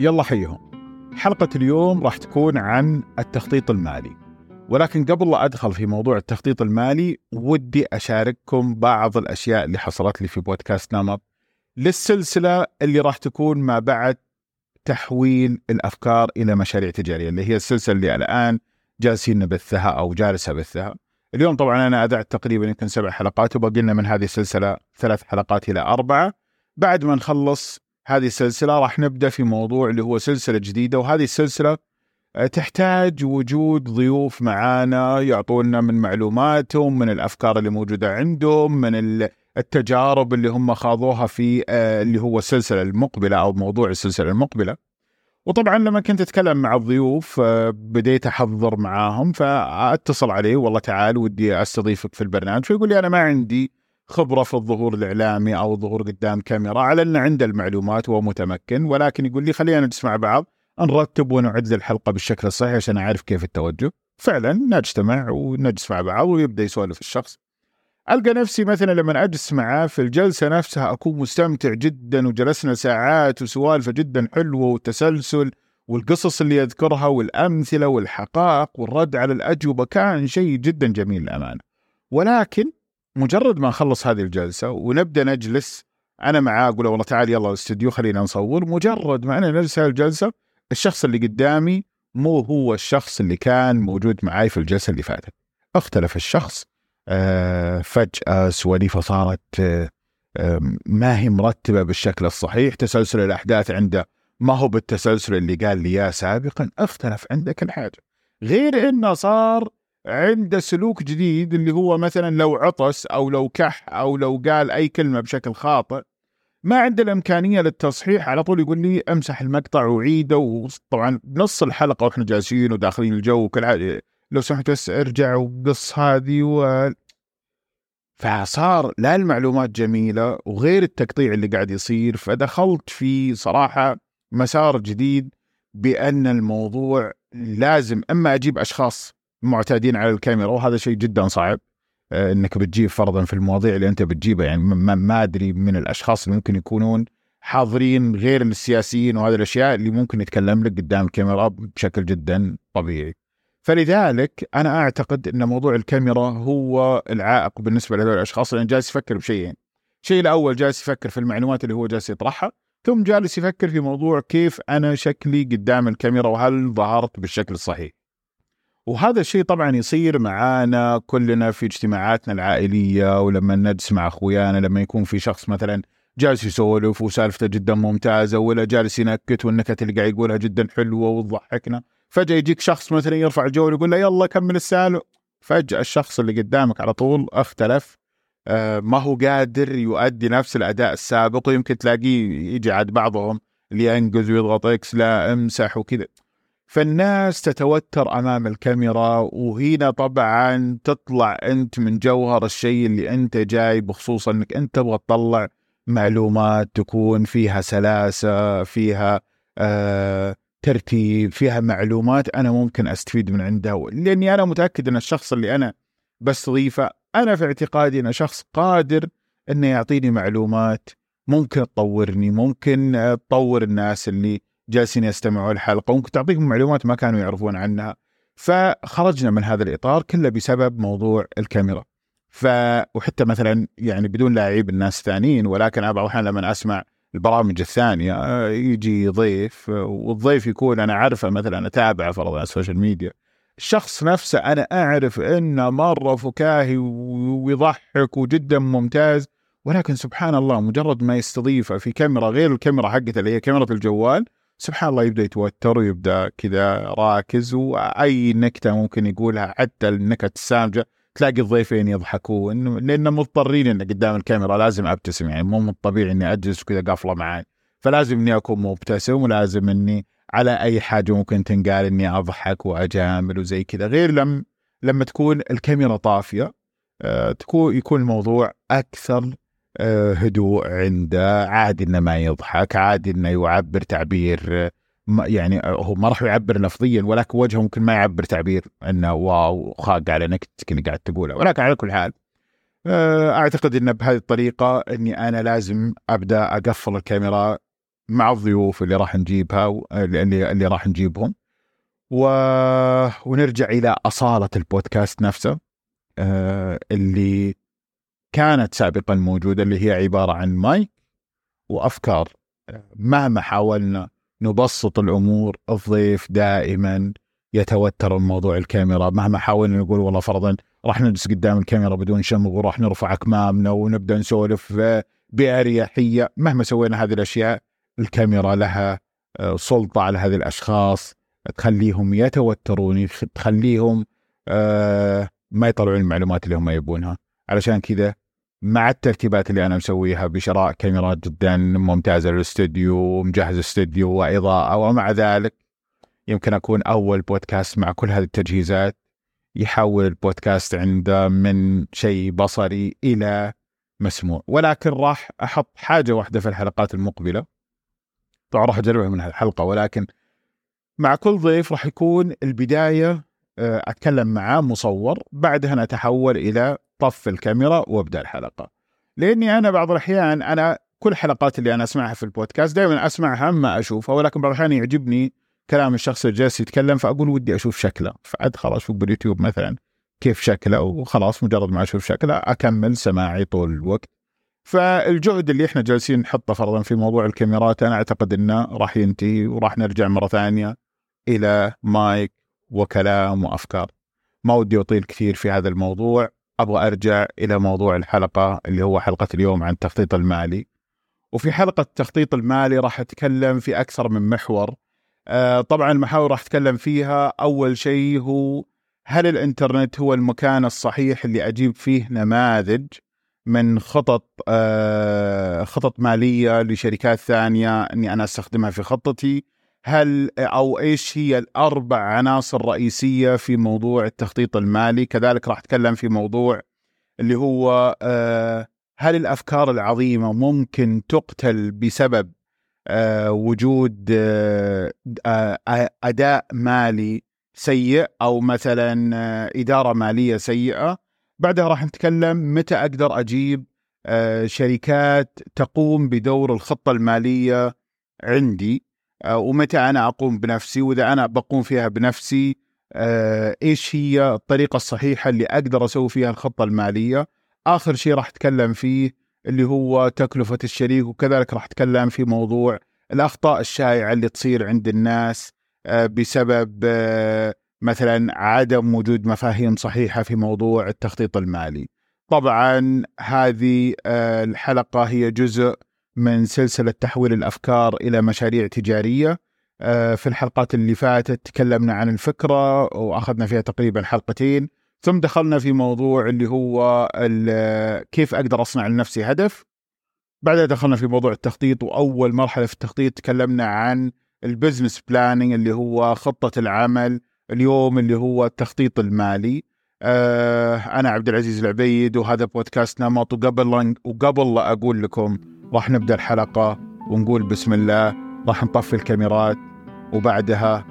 يلا حيهم حلقة اليوم راح تكون عن التخطيط المالي. ولكن قبل لا أدخل في موضوع التخطيط المالي ودي أشارككم بعض الأشياء اللي حصلت لي في بودكاست نمط للسلسلة اللي راح تكون ما بعد تحويل الأفكار إلى مشاريع تجارية اللي هي السلسلة اللي الآن جالسين نبثها أو جالس أبثها اليوم طبعا أنا أذعت تقريبا يمكن سبع حلقات وبقي لنا من هذه السلسلة ثلاث حلقات إلى أربعة. بعد ما نخلص هذه السلسلة راح نبدأ في موضوع اللي هو سلسلة جديدة وهذه السلسلة آه، تحتاج وجود ضيوف معانا يعطونا من معلوماتهم من الأفكار اللي موجودة عندهم من التجارب اللي هم خاضوها في آه، اللي هو السلسلة المقبلة أو موضوع السلسلة المقبلة. وطبعا لما كنت أتكلم مع الضيوف آه، بديت أحضر معاهم فأتصل عليه والله تعال ودي أستضيفك في البرنامج. فيقول لي أنا ما عندي خبرة في الظهور الإعلامي أو الظهور قدام كاميرا. على أن عنده المعلومات ومتمكن ولكن يقول لي خلينا نجلس مع بعض نرتب ونعد الحلقة بالشكل الصحيح عشان أعرف كيف التوجه. فعلا نجتمع ونجلس مع بعض ويبدأ يسولف الشخص. ألقى نفسي مثلا لما أجلس معاه في الجلسة نفسها أكون مستمتع جدا وجلسنا ساعات وسوالفه جدا حلوة وتسلسل والقصص اللي يذكرها والأمثلة والحقائق والرد على الأجوبة. كان شيء جدا جميل للأمانة. ولكن مجرد ما نخلص هذه الجلسة ونبدأ نجلس أنا معاه أقول والله تعال يلا الاستوديو خلينا نصور. مجرد ما أنا نجلس هذه الجلسة الشخص اللي قدامي مو هو الشخص اللي كان موجود معي في الجلسة اللي فاتت. اختلف الشخص آه فجأة سواليفه صارت آه ما هي مرتبة بالشكل الصحيح تسلسل الأحداث عنده ما هو بالتسلسل اللي قال لي إياه سابقا اختلف عندك الحاجة. غير إنه صار عنده سلوك جديد اللي هو مثلا لو عطس أو لو كح أو لو قال أي كلمة بشكل خاطئ ما عنده الإمكانية للتصحيح. على طول يقول لي امسح المقطع وعيده وطبعا بنص الحلقة وإحنا جالسين وداخلين الجو وكل حاجة. لو سمحت بس ارجع وقص هذه و فصار لا المعلومات جميلة وغير التقطيع اللي قاعد يصير. فدخلت في صراحة مسار جديد بأن الموضوع لازم أما أجيب أشخاص معتادين على الكاميرا وهذا شيء جدا صعب آه، إنك بتجيب فرضا في المواضيع اللي أنت بتجيبها يعني ما أدري من الأشخاص اللي ممكن يكونون حاضرين غير السياسيين وهذه الأشياء اللي ممكن يتكلم لك قدام الكاميرا بشكل جدا طبيعي. فلذلك أنا أعتقد إن موضوع الكاميرا هو العائق بالنسبة لهذول الأشخاص لأن جالس يفكر بشيئين. الشيء الأول جالس يفكر في المعلومات اللي هو جالس يطرحها ثم جالس يفكر في موضوع كيف أنا شكلي قدام الكاميرا وهل ظهرت بالشكل الصحيح. وهذا الشيء طبعا يصير معانا كلنا في اجتماعاتنا العائلية ولما نجلس مع أخويانا لما يكون في شخص مثلا جالس يسولف وسالفته جدا ممتازة ولا جالس ينكت والنكت اللي قاعد يقولها جدا حلوة وتضحكنا. فجأة يجيك شخص مثلا يرفع الجو ويقول له يلا كمل السالفة. فجأة الشخص اللي قدامك على طول اختلف آه ما هو قادر يؤدي نفس الأداء السابق ويمكن تلاقيه يجي عاد بعضهم اللي ينقز ويضغط إكس لا امسح وكذا. فالناس تتوتر أمام الكاميرا وهنا طبعا تطلع أنت من جوهر الشيء اللي أنت جاي بخصوص إنك أنت تبغى تطلع معلومات تكون فيها سلاسة فيها آه ترتيب فيها معلومات أنا ممكن أستفيد من عندها لأني أنا متأكد أن الشخص اللي أنا بستضيفه أنا في اعتقادي انه شخص قادر أنه يعطيني معلومات ممكن تطورني ممكن تطور الناس اللي جالسين يستمعوا الحلقة وممكن تعطيهم معلومات ما كانوا يعرفون عنها. فخرجنا من هذا الإطار كله بسبب موضوع الكاميرا. ف وحتى مثلا يعني بدون لا اعيب الناس الثانيين ولكن بعض الأحيان لما أسمع البرامج الثانية يجي ضيف والضيف يكون أنا اعرفه مثلا اتابعه فرضا على ال social media. الشخص نفسه أنا أعرف إنه مرة فكاهي ويضحك وجدا ممتاز ولكن سبحان الله مجرد ما يستضيفه في كاميرا غير الكاميرا حقته اللي هي كاميرا الجوال سبحان الله يبدأ يتوتر ويبدأ كذا راكز وأي نكتة ممكن يقولها حتى النكت السامجة تلاقي الضيفين يضحكون لأن مضطرين إن قدام الكاميرا لازم أبتسم يعني مو من الطبيعي إني أجلس وكذا قافلة معي فلازم إني أكون مبتسم ولازم إني على أي حاجة ممكن تنقال إني أضحك وأجامل وزي كذا. غير لما لما تكون الكاميرا طافية آه تكون يكون الموضوع أكثر هدوء عنده عادي إنه ما يضحك عادي إنه يعبر تعبير يعني هو ما راح يعبر لفظيا ولكن وجهه ممكن ما يعبر تعبير إنه واو خاق على نكتك اللي قاعد تقوله ولكن على كل حال آه، أعتقد إنه بهذه الطريقة إني أنا لازم أبدأ أقفل الكاميرا مع الضيوف اللي راح نجيبها اللي اللي راح نجيبهم. و... ونرجع إلى أصالة البودكاست نفسه آه اللي كانت سابقا موجودة اللي هي عبارة عن مايك وأفكار. مهما حاولنا نبسط الأمور الضيف دائما يتوتر من موضوع الكاميرا. مهما حاولنا نقول والله فرضا راح نجلس قدام الكاميرا بدون شمغ وراح نرفع اكمامنا ونبدأ نسولف بأريحية. مهما سوينا هذه الأشياء الكاميرا لها آه، سلطة على هذه الأشخاص. تخليهم يتوترون تخليهم آه، ما يطلعون المعلومات اللي هم يبونها. علشان كذا مع الترتيبات اللي أنا مسويها بشراء كاميرات جدا ممتازة للاستوديو ومجهز استوديو وإضاءة ومع ذلك يمكن أكون أول بودكاست مع كل هذه التجهيزات يحول البودكاست عنده من شيء بصري إلى مسموع. ولكن راح أحط حاجة واحدة في الحلقات المقبلة. طبعا راح أجربها من هالحلقة ولكن مع كل ضيف راح يكون البداية آه، أتكلم معاه مصور بعدها نتحول إلى طف الكاميرا وابدأ الحلقة. لأني أنا بعض الأحيان أنا كل الحلقات اللي أنا أسمعها في البودكاست دائما أسمعها ما أشوفها ولكن بعض الأحيان يعجبني كلام الشخص اللي جالس يتكلم فأقول ودي أشوف شكله. فادخل أشوف باليوتيوب مثلا كيف شكله وخلاص مجرد ما أشوف شكله أكمل سماعي طول الوقت. فالجهد اللي إحنا جالسين نحطه فرضا في موضوع الكاميرات أنا أعتقد إنه راح ينتهي وراح نرجع مرة ثانية إلى مايك وكلام وأفكار. ما ودي أطيل كثير في هذا الموضوع. أبغى أرجع إلى موضوع الحلقة اللي هو حلقة اليوم عن التخطيط المالي. وفي حلقة التخطيط المالي راح أتكلم في أكثر من محور. آه، طبعا المحاور راح أتكلم فيها. أول شيء هو هل الإنترنت هو المكان الصحيح اللي أجيب فيه نماذج من خطط آه، خطط مالية لشركات ثانية إني أنا أستخدمها في خطتي؟ هل أو إيش هي الأربع عناصر رئيسيه في موضوع التخطيط المالي؟ كذلك راح أتكلم في موضوع اللي هو آه، هل الأفكار العظيمة ممكن تقتل بسبب آه، وجود آه، أداء مالي سيء أو مثلا إدارة مالية سيئة؟ بعدها راح نتكلم متى أقدر أجيب شركات تقوم بدور الخطة المالية عندي. ومتى أنا أقوم بنفسي وإذا أنا بقوم فيها بنفسي آه، إيش هي الطريقة الصحيحة اللي أقدر أسوي فيها الخطة المالية آخر شيء راح أتكلم فيه اللي هو تكلفة الشريك وكذلك راح أتكلم في موضوع الأخطاء الشائعة اللي تصير عند الناس آه، بسبب مثلا عدم وجود مفاهيم صحيحة في موضوع التخطيط المالي. طبعا هذه الحلقة هي جزء من سلسلة تحويل الأفكار إلى مشاريع تجارية. آه، في الحلقات اللي فاتت تكلمنا عن الفكرة وأخذنا فيها تقريبا حلقتين. ثم دخلنا في موضوع اللي هو كيف أقدر أصنع لنفسي هدف. بعدها دخلنا في موضوع التخطيط وأول مرحلة في التخطيط تكلمنا عن ال business planning اللي هو خطة العمل اليوم اللي هو التخطيط المالي. آه، أنا عبد العزيز العبيد وهذا بودكاست نمط وقبل وقبل لا أقول لكم راح نبدأ الحلقة ونقول بسم الله راح نطفي الكاميرات وبعدها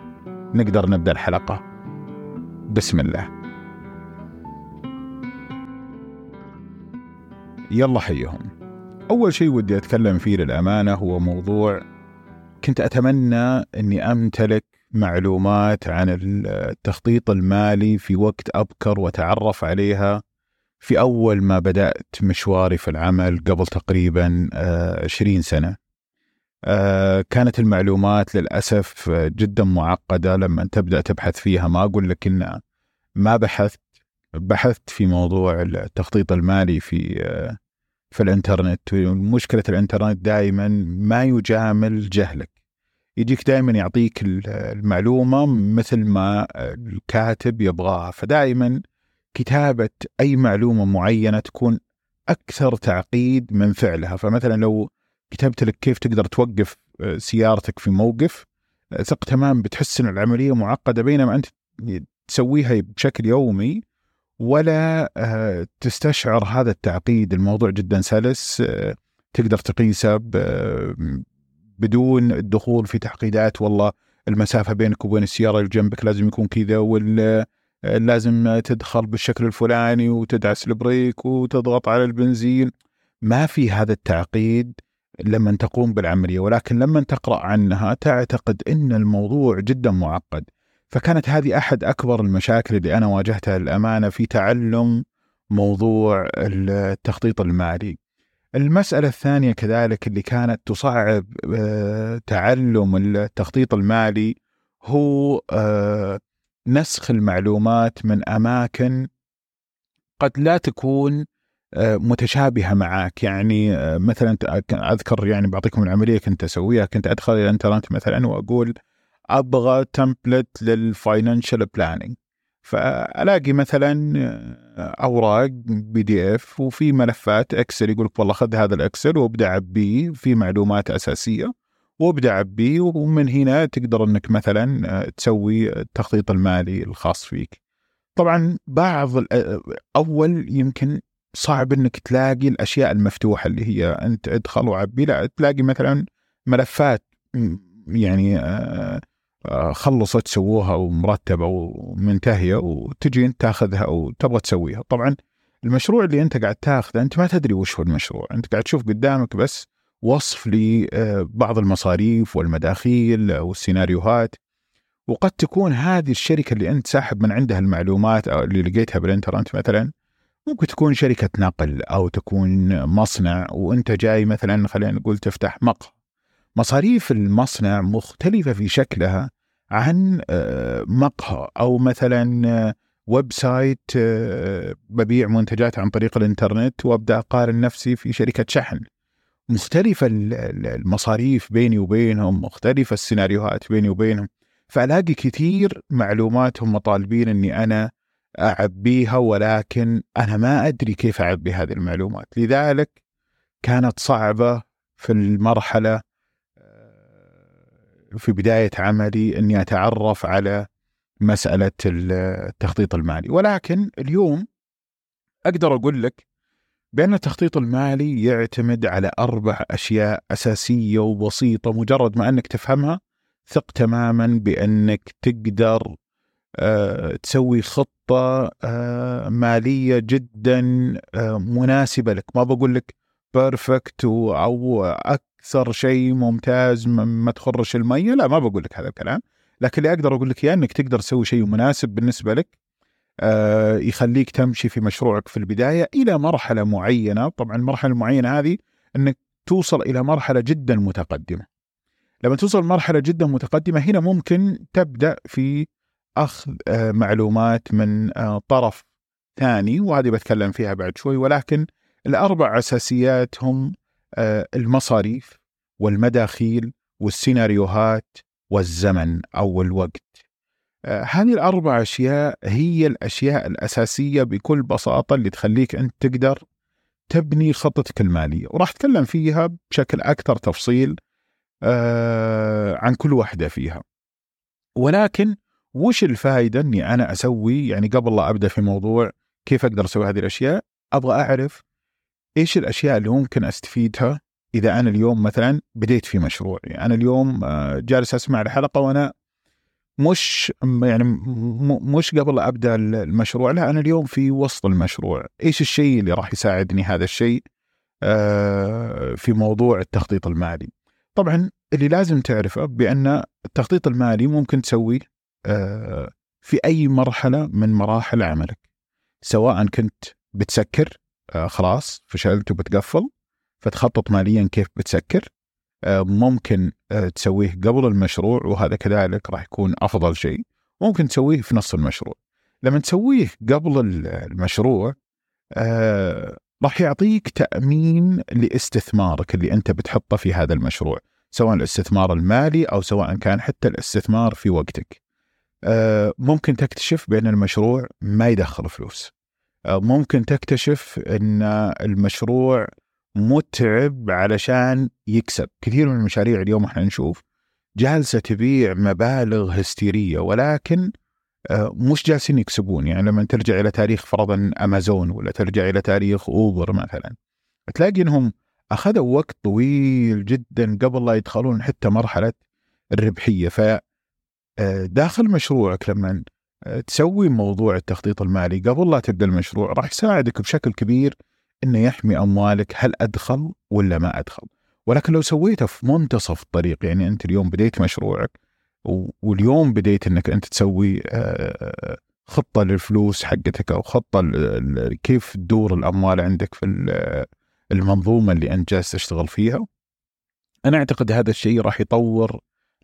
نقدر نبدأ الحلقة. بسم الله. يلا حيهم. أول شيء ودي أتكلم فيه للأمانة هو موضوع كنت أتمنى إني أمتلك معلومات عن التخطيط المالي في وقت أبكر وأتعرف عليها في أول ما بدأت مشواري في العمل قبل تقريبا 20 آه، سنة. آه، كانت المعلومات للأسف جدا معقدة لما تبدأ تبحث فيها. ما أقول لك إن ما بحثت بحثت في موضوع التخطيط المالي في آه، في الإنترنت. مشكلة الإنترنت دائما ما يجامل جهلك. يجيك دائما يعطيك المعلومة مثل ما الكاتب يبغاها. فدائما كتابة أي معلومة معينة تكون أكثر تعقيد من فعلها. فمثلا لو كتبت لك كيف تقدر توقف آه، سيارتك في موقف آه، ثق تمام بتحس إن العملية معقدة بينما أنت تسويها بشكل يومي ولا آه، تستشعر هذا التعقيد. الموضوع جدا سلس تقدر تقيسه بدون الدخول في تعقيدات والله المسافة بينك وبين السيارة اللي جنبك لازم يكون كذا وال لازم تدخل بالشكل الفلاني وتدعس البريك وتضغط على البنزين ما في هذا التعقيد لما تقوم بالعملية ولكن لما تقرأ عنها تعتقد إن الموضوع جدا معقد فكانت هذه أحد أكبر المشاكل اللي أنا واجهتها للأمانة في تعلم موضوع التخطيط المالي. المسألة الثانية كذلك اللي كانت تصعب آه، تعلم التخطيط المالي هو آه، نسخ المعلومات من أماكن قد لا تكون آه، متشابهة معك يعني مثلا أذكر يعني بعطيكم العملية كنت أسويها. كنت أدخل إلى الإنترنت مثلا وأقول أبغى template لل financial planning فألاقي مثلا أوراق PDF وفي ملفات Excel يقول لك والله خذ هذا ال Excel وابدأ عبيه في معلومات أساسية. وابدأ عبيه ومن هنا تقدر إنك مثلا تسوي التخطيط المالي الخاص فيك. طبعا بعض أول يمكن صعب إنك تلاقي الأشياء المفتوحة اللي هي أنت ادخل وعبي. لا تلاقي مثلا ملفات يعني آه، آه، خلصت سووها ومرتبة ومنتهية وتجي أنت تاخذها وتبغى تسويها. طبعا المشروع اللي أنت قاعد تاخذه أنت ما تدري وش هو المشروع. أنت قاعد تشوف قدامك بس وصف لبعض المصاريف والمداخيل والسيناريوهات. وقد تكون هذه الشركة اللي أنت ساحب من عندها المعلومات أو اللي لقيتها بالإنترنت مثلا ممكن تكون شركة نقل أو تكون مصنع وأنت جاي مثلا خلينا نقول تفتح مقهى. مصاريف المصنع مختلفة في شكلها عن آه، مقهى أو مثلا آه، website آه، ببيع منتجات عن طريق الإنترنت وأبدأ أقارن نفسي في شركة شحن. مختلفة المصاريف بيني وبينهم مختلفة السيناريوهات بيني وبينهم. فألاقي كثير معلومات هم طالبين أني أنا أعبيها ولكن أنا ما أدري كيف أعبي هذه المعلومات. لذلك كانت صعبة في المرحلة في بداية عملي أني أتعرف على مسألة التخطيط المالي. ولكن اليوم أقدر أقول لك بأن التخطيط المالي يعتمد على أربع أشياء أساسية وبسيطة مجرد ما أنك تفهمها ثق تماما بأنك تقدر أه تسوي خطة أه مالية جدا أه مناسبة لك. ما بقول لك بيرفكت أو أكثر شيء ممتاز ما تخرش المية لا ما بقول لك هذا الكلام. لكن اللي أقدر أقول لك إياه أنك تقدر تسوي شيء مناسب بالنسبة لك آه يخليك تمشي في مشروعك في البداية إلى مرحلة معينة طبعا المرحلة المعينة هذه إنك توصل إلى مرحلة جدا متقدمة لما توصل مرحله جدا متقدمة هنا ممكن تبدأ في أخذ آه معلومات من آه طرف ثاني وهذه بتكلم فيها بعد شوي ولكن الأربع أساسيات هم آه، المصاريف والمداخيل والسيناريوهات والزمن أو الوقت. هذه الأربع أشياء هي الأشياء الأساسية بكل بساطة اللي تخليك أنت تقدر تبني خطتك المالية، وراح أتكلم فيها بشكل أكثر تفصيل آه، عن كل واحدة فيها. ولكن وش الفائده إني أنا أسوي يعني قبل لا أبدأ في موضوع كيف أقدر أسوي هذه الأشياء؟ أبغى أعرف إيش الأشياء اللي ممكن أستفيدها إذا أنا اليوم مثلا بديت في مشروع يعني أنا اليوم آه، جالس أسمع الحلقة وأنا مش يعني مش قبل أبدأ المشروع لا أنا اليوم في وسط المشروع. إيش الشيء اللي راح يساعدني هذا الشيء؟ آه، في موضوع التخطيط المالي. طبعا اللي لازم تعرفه بأن التخطيط المالي ممكن تسويه آه، في أي مرحلة من مراحل عملك. سواء كنت بتسكر آه خلاص فشلت وبتقفل فتخطط ماليا كيف بتسكر ممكن آه تسويه قبل المشروع وهذا كذلك راح يكون أفضل شيء. ممكن تسويه في نص المشروع. لما تسويه قبل المشروع آه راح يعطيك تأمين لاستثمارك اللي أنت بتحطه في هذا المشروع سواء الاستثمار المالي أو سواء كان حتى الاستثمار في وقتك. آه ممكن تكتشف بأن المشروع ما يدخل فلوس. ممكن تكتشف أن المشروع متعب علشان يكسب. كثير من المشاريع اليوم إحنا نشوف جالسة تبيع مبالغ هستيرية ولكن آه، مش جالسين يكسبون. يعني لما ترجع إلى تاريخ فرضا أمازون ولا ترجع إلى تاريخ أوبر مثلا تلاقي إنهم أخذوا وقت طويل جدا قبل لا يدخلون حتى مرحلة الربحية. ف آه، داخل مشروعك لما تسوي موضوع التخطيط المالي قبل لا تبدأ المشروع راح يساعدك بشكل كبير إنه يحمي أموالك هل أدخل ولا ما أدخل. ولكن لو سويته في منتصف الطريق يعني أنت اليوم بديت مشروعك واليوم بديت إنك أنت تسوي خطة للفلوس حقتك أو خطة كيف تدور الأموال عندك في المنظومة اللي أنت جالس تشتغل فيها. أنا أعتقد هذا الشيء راح يطور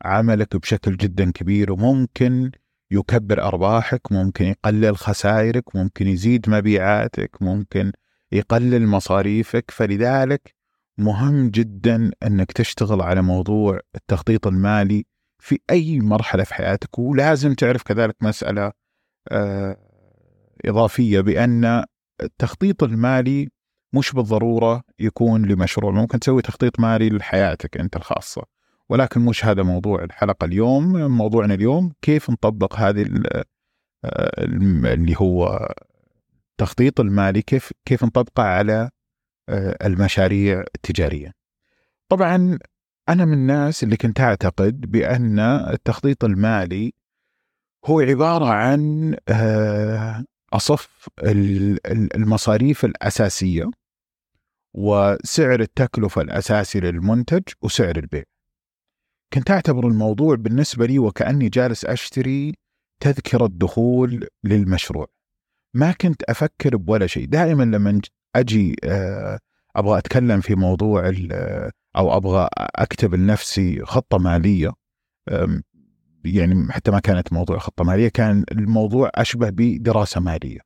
عملك بشكل جدا كبير وممكن يكبر أرباحك ممكن يقلل خسائرك ممكن يزيد مبيعاتك ممكن يقلل مصاريفك فلذلك مهم جدا إنك تشتغل على موضوع التخطيط المالي في أي مرحلة في حياتك. ولازم تعرف كذلك مسألة آه، إضافية بأن التخطيط المالي مش بالضرورة يكون لمشروع. ممكن تسوي تخطيط مالي لحياتك أنت الخاصة ولكن مش هذا موضوع الحلقة اليوم. موضوعنا اليوم كيف نطبق هذه آه، اللي هو التخطيط المالي كيف كيف نطبقه على آه، المشاريع التجارية طبعا أنا من الناس اللي كنت أعتقد بأن التخطيط المالي هو عبارة عن آه، أصف المصاريف الأساسية وسعر التكلفة الأساسي للمنتج وسعر البيع. كنت أعتبر الموضوع بالنسبة لي وكأني جالس أشتري تذكرة دخول للمشروع. ما كنت أفكر بولا شيء، دائما لما أجي آه، أبغى أتكلم في موضوع أو أبغى أكتب لنفسي خطة مالية يعني حتى ما كانت موضوع خطة مالية كان الموضوع أشبه بدراسة مالية.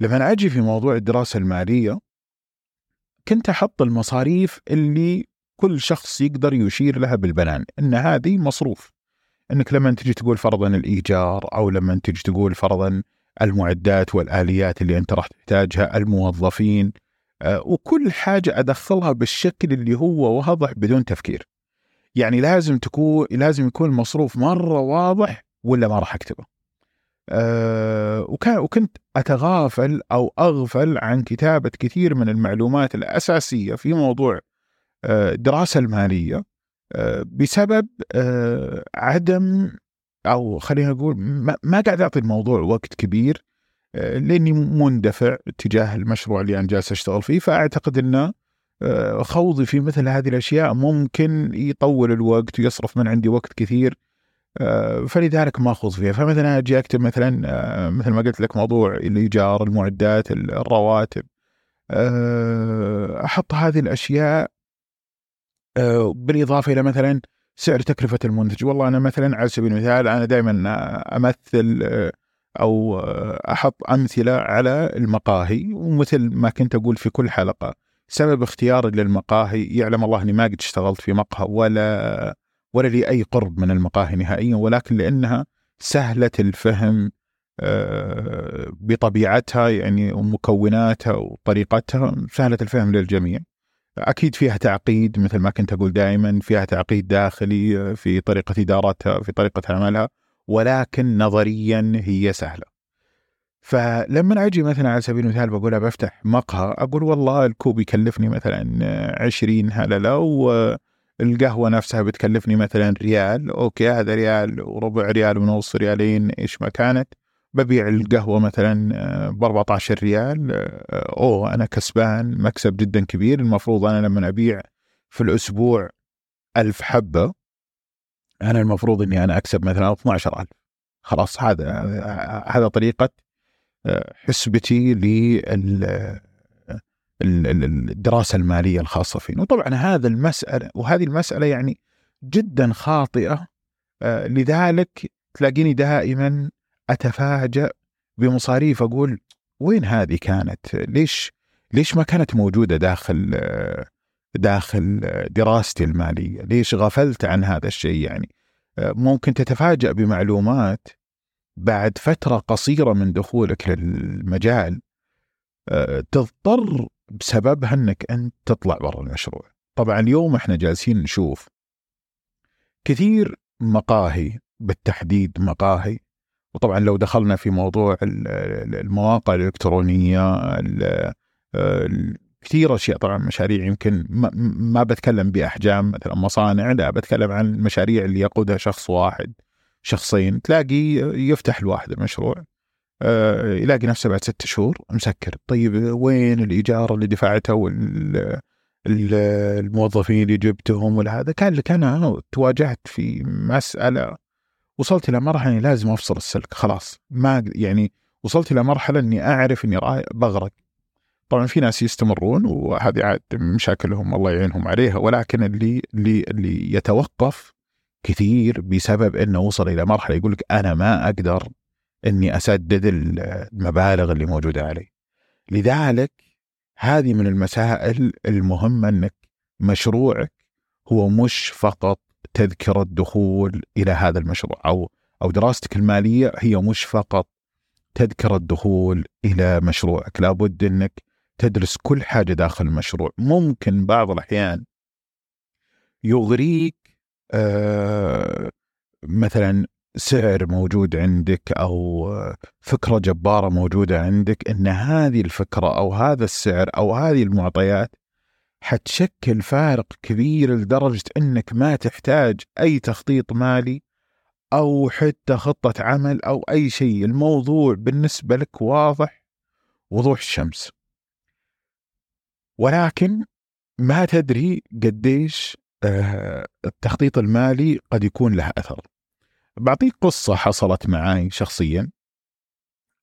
لما أجي في موضوع الدراسة المالية كنت أحط المصاريف اللي كل شخص يقدر يشير لها بالبنان إن هذه مصروف. إنك لما تجي تقول فرضا الإيجار أو لما تجي تقول فرضا المعدات والآليات اللي أنت راح تحتاجها، الموظفين آه، وكل حاجة أدخلها بالشكل اللي هو واضح بدون تفكير. يعني لازم تكون لازم يكون المصروف مرة واضح ولا ما راح أكتبه. أه وكنت أتغافل أو أغفل عن كتابة كثير من المعلومات الأساسية في موضوع أه الدراسة المالية أه بسبب عدم أو خلينا نقول ما, قاعد أعطي الموضوع وقت كبير أه لأني مندفع تجاه المشروع اللي أنا جالس أشتغل فيه فأعتقد إنه آه، خوضي في مثل هذه الأشياء ممكن يطول الوقت ويصرف من عندي وقت كثير آه، فلذلك ما أخوض فيها. فمثلا أجي أكتب مثلا آه، مثل ما قلت لك موضوع الإيجار المعدات الرواتب أحط هذه الأشياء بالإضافة إلى مثلا سعر تكلفة المنتج والله أنا مثلا على سبيل المثال أنا دائما أمثل أو أحط أمثلة على المقاهي ومثل ما كنت أقول في كل حلقة سبب اختياري للمقاهي يعلم الله أني ما قد اشتغلت في مقهى ولا ولا لي أي قرب من المقاهي نهائيا ولكن لأنها سهلة الفهم آه، بطبيعتها يعني ومكوناتها وطريقتها سهلة الفهم للجميع. أكيد فيها تعقيد مثل ما كنت أقول دائما فيها تعقيد داخلي في طريقة إدارتها في طريقة عملها ولكن نظريا هي سهلة. فلما أجي مثلا على سبيل المثال بقول بفتح مقهى أقول والله الكوب يكلفني مثلا 20 هللة والقهوة نفسها بتكلفني مثلا ريال أوكي هذا ريال وربع ريال ونص ريالين إيش ما كانت ببيع القهوة مثلا ب 14 ريال أوه أنا كسبان مكسب جدا كبير. المفروض أنا لما أبيع في الأسبوع ألف حبة أنا المفروض إني أنا أكسب مثلا 12000 خلاص هذا هذا طريقة حسبتي للدراسة المالية الخاصة فينا وطبعا هذا المسألة وهذه المسألة يعني جدا خاطئة آه، لذلك تلاقيني دائما أتفاجأ بمصاريف أقول وين هذه كانت؟ ليش ليش ما كانت موجودة داخل داخل دراستي المالية؟ ليش غفلت عن هذا الشيء يعني؟ ممكن تتفاجأ بمعلومات بعد فترة قصيرة من دخولك للمجال تضطر بسببها أنك أنت تطلع برا المشروع. طبعا اليوم إحنا جالسين نشوف كثير مقاهي بالتحديد مقاهي وطبعا لو دخلنا في موضوع المواقع الإلكترونية كثير أشياء طبعا مشاريع يمكن ما بتكلم بأحجام مثلا مصانع لا بتكلم عن المشاريع اللي يقودها شخص واحد شخصين تلاقي يفتح الواحد المشروع آه، يلاقي نفسه بعد ست شهور مسكر. طيب وين الإيجار اللي دفعته الموظفين اللي جبتهم ولا هذا كان كان أنا تواجهت في مسألة وصلت إلى مرحلة إني لازم أفصل السلك خلاص ما يعني وصلت إلى مرحلة إني أعرف إني بغرق طبعا في ناس يستمرون وهذه عاد مشاكلهم الله يعينهم عليها ولكن اللي اللي اللي يتوقف كثير بسبب إنه وصل إلى مرحلة يقول لك أنا ما أقدر إني أسدد المبالغ اللي موجودة علي. لذلك هذه من المسائل المهمة إنك مشروعك هو مش فقط تذكرة دخول إلى هذا المشروع أو أو دراستك المالية هي مش فقط تذكرة دخول إلى مشروعك، لابد إنك تدرس كل حاجة داخل المشروع، ممكن بعض الأحيان يغريك آه مثلا سعر موجود عندك أو فكرة جبارة موجودة عندك إن هذه الفكرة أو هذا السعر أو هذه المعطيات حتشكل فارق كبير لدرجة إنك ما تحتاج أي تخطيط مالي أو حتى خطة عمل أو أي شيء، الموضوع بالنسبة لك واضح وضوح الشمس. ولكن ما تدري قديش آه، التخطيط المالي قد يكون له أثر. بعطيك قصة حصلت معي شخصيا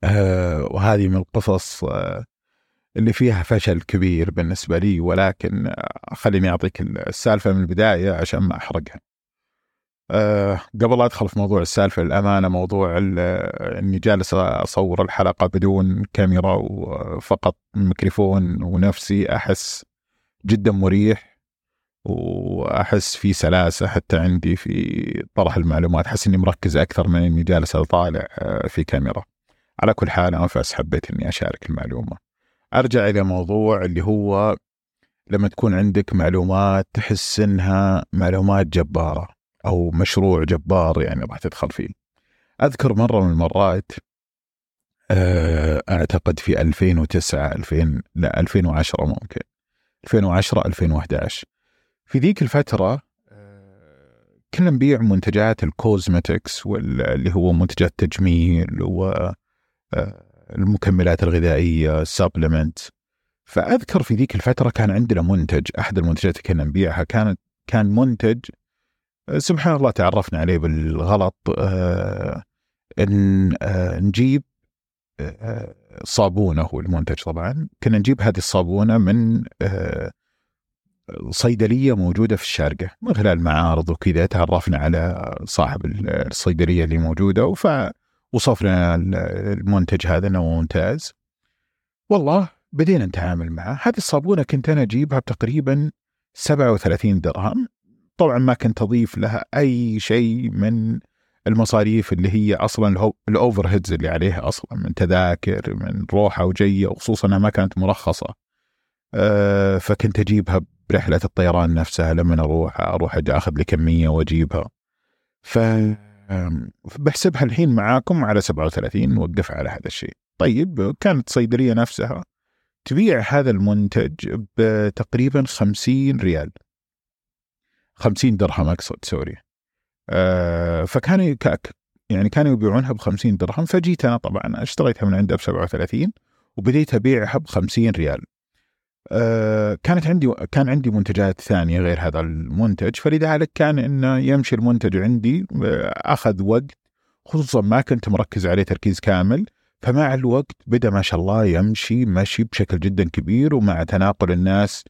آه وهذه من القصص آه اللي فيها فشل كبير بالنسبة لي ولكن آه خليني أعطيك السالفة من البداية عشان ما أحرقها. أه قبل أدخل في موضوع السالفة الامانه موضوع إني جالس أصور الحلقة بدون كاميرا وفقط ميكروفون ونفسي. أحس جدا مريح وأحس في سلاسة حتى عندي في طرح المعلومات. أحس إني مركز أكثر من إني جالس أطالع آه، في كاميرا. على كل حال انفس حبيت إني أشارك المعلومة. أرجع إلى موضوع اللي هو لما تكون عندك معلومات تحس إنها معلومات جبارة أو مشروع جبار يعني راح تدخل فيه. أذكر مرة من المرات آه، أعتقد في 2009 2000 لا 2010 ممكن. 2010 2011 في ذيك الفترة آه، كنا نبيع منتجات ال cosmetics واللي هو منتجات تجميل والمكملات آه، الغذائية supplement فأذكر في ذيك الفترة كان عندنا منتج أحد المنتجات اللي كنا نبيعها كانت كان منتج آه، سبحان الله تعرفنا عليه بالغلط إن نجيب صابونة هو المنتج طبعا. كنا نجيب هذه الصابونة من صيدلية موجودة في الشارقة من خلال معارض وكذا تعرفنا على صاحب الصيدلية اللي موجودة فوصفنا المنتج هذا إنه ممتاز. والله بدينا نتعامل معه. هذه الصابونة كنت أنا أجيبها بتقريبا 37 درهم. طبعا ما كنت أضيف لها أي شيء من المصاريف اللي هي أصلا الاوفر هيدز اللي عليها أصلا من تذاكر من روحة وجية وخصوصا أنها ما كانت مرخصة. أه فكنت أجيبها برحلة الطيران نفسها لما أروح أروح أخذ لي كمية وأجيبها. ف بحسبها الحين معاكم على 37 نوقف على هذا الشيء. طيب كانت الصيدليه نفسها تبيع هذا المنتج بتقريبا 50 ريال. 50 درهم أقصد سوري. أه فكانوا يعني كانوا يبيعونها ب 50 درهم فجيت أنا طبعا اشتريتها من عنده ب 37 وبديت أبيعها ب 50 ريال. آه، كانت عندي كان عندي منتجات ثانية غير هذا المنتج فلذلك كان إنه يمشي المنتج عندي آه، أخذ وقت خصوصا ما كنت مركز عليه تركيز كامل فمع الوقت بدأ ما شاء الله يمشي مشي بشكل جدا كبير ومع تناقل الناس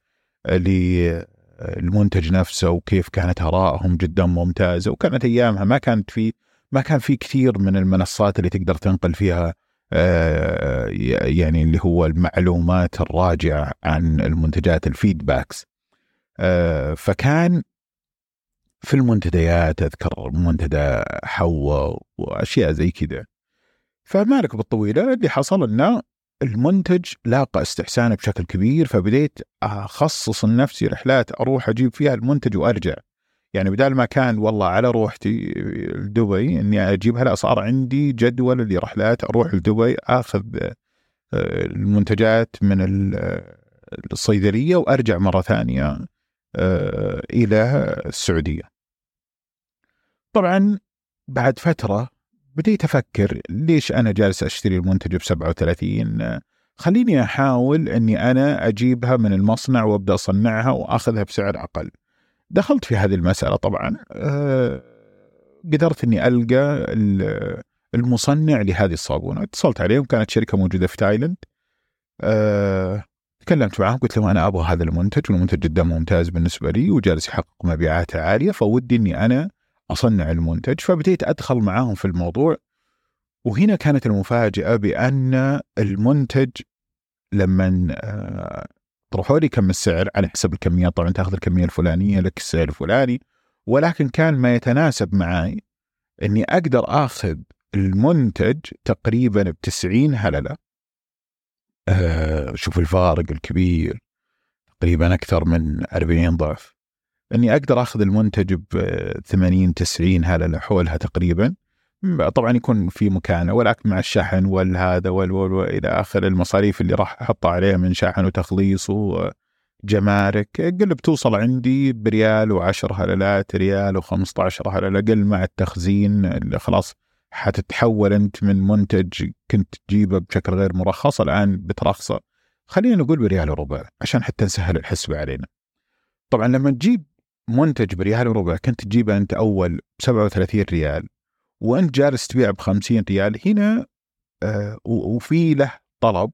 للمنتج نفسه وكيف كانت آرائهم جدا ممتازة وكانت أيامها ما كانت في ما كان في كثير من المنصات اللي تقدر تنقل فيها آه، يعني اللي هو المعلومات الراجعة عن المنتجات الفيدباكس. آه، فكان في المنتديات أذكر منتدى حواء وأشياء زي كذا. فمالك بالطويلة اللي حصل إنه المنتج لاقى استحسانه بشكل كبير فبديت أخصص لنفسي رحلات أروح أجيب فيها المنتج وأرجع. يعني بدال ما كان والله على روحتي لدبي إني اجيبها لا صار عندي جدول لرحلات أروح لدبي آخذ آه، المنتجات من الصيدلية وأرجع مرة ثانية آه، إلى السعودية. طبعا بعد فترة بديت أفكر ليش أنا جالس أشتري المنتج ب 37 خليني أحاول إني أنا أجيبها من المصنع وأبدأ أصنعها وأخذها بسعر أقل دخلت في هذه المسألة طبعا أه قدرت إني ألقى المصنع لهذه الصابونة. اتصلت عليهم كانت شركة موجودة في تايلاند أه تكلمت معهم قلت لهم أنا أبغى هذا المنتج والمنتج جدا ممتاز بالنسبة لي وجالس يحقق مبيعات عالية فودي إني أنا أصنع المنتج. فبديت أدخل معاهم في الموضوع وهنا كانت المفاجأة بأن المنتج لما آه، طرحوا لي كم السعر على حسب الكميات طبعا تأخذ الكمية الفلانية لك السعر الفلاني. ولكن كان ما يتناسب معي إني أقدر آخذ المنتج تقريبا ب 90 هللة. آه شوف الفارق الكبير. تقريبا أكثر من 40 ضعف. إني أقدر آخذ المنتج ب 80 90 هللة حولها تقريبا. طبعا يكون في مكانة ولكن مع الشحن والهذا وال وإلى آخر المصاريف اللي راح احطها عليها من شحن وتخليص وجمارك. قل بتوصل عندي بريال وعشر هللات ريال و15 هلله قل مع التخزين اللي خلاص حتتحول أنت من منتج كنت تجيبه بشكل غير مرخص الآن بترخصه. خلينا نقول بريال وربع عشان حتى نسهل الحسبه علينا. طبعا لما تجيب منتج بريال وربع كنت تجيبه أنت أول ب 37 ريال. وأنت جالس تبيع ب 50 ريال هنا آه وفي له طلب.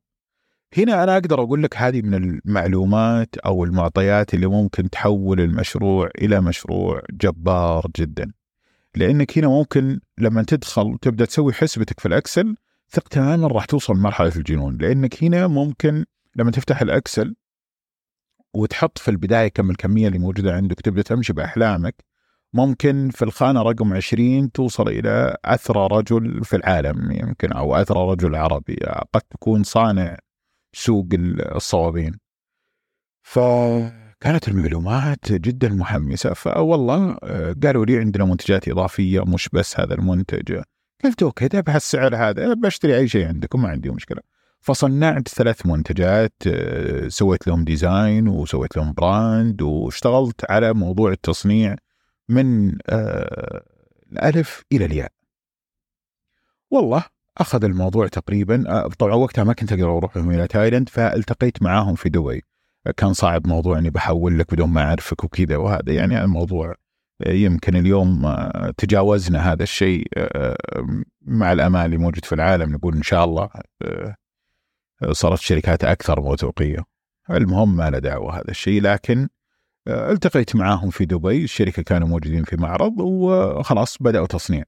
هنا أنا أقدر أقول لك هذه من المعلومات أو المعطيات اللي ممكن تحول المشروع إلى مشروع جبار جدا. لأنك هنا ممكن لما تدخل وتبدا تسوي حسبتك في ال Excel ثق تماما راح توصل لمرحلة الجنون. لأنك هنا ممكن لما تفتح الأكسل وتحط في البداية كم الكمية اللي موجودة عندك تبدأ تمشي بأحلامك. ممكن في الخانة رقم 20 توصل إلى أثرى رجل في العالم يمكن أو أثرى رجل عربي قد تكون صانع سوق الصوابين. ف كانت المعلومات جدا محمسة فوالله آه، قالوا لي عندنا منتجات إضافية مش بس هذا المنتج. قلت أوكي بهالسعر هذا بشتري أي شيء عندكم ما عندي مشكلة. فصنعت ثلاث منتجات آه، سويت لهم design وسويت لهم brand واشتغلت على موضوع التصنيع. من آه، الألف إلى الياء. والله أخذ الموضوع تقريبا طبعا وقتها ما كنت أقدر أروح لهم إلى تايلاند فالتقيت معاهم في دبي كان صعب موضوع إني بحول لك بدون ما أعرفك وكذا وهذا يعني الموضوع يمكن اليوم آه، تجاوزنا هذا الشيء آه، مع الامان اللي موجود في العالم. نقول إن شاء الله آه، صارت شركات أكثر موثوقية. المهم ما له دعوة هذا الشيء لكن التقيت معاهم في دبي الشركة كانوا موجودين في معرض وخلاص بدأوا تصنيع.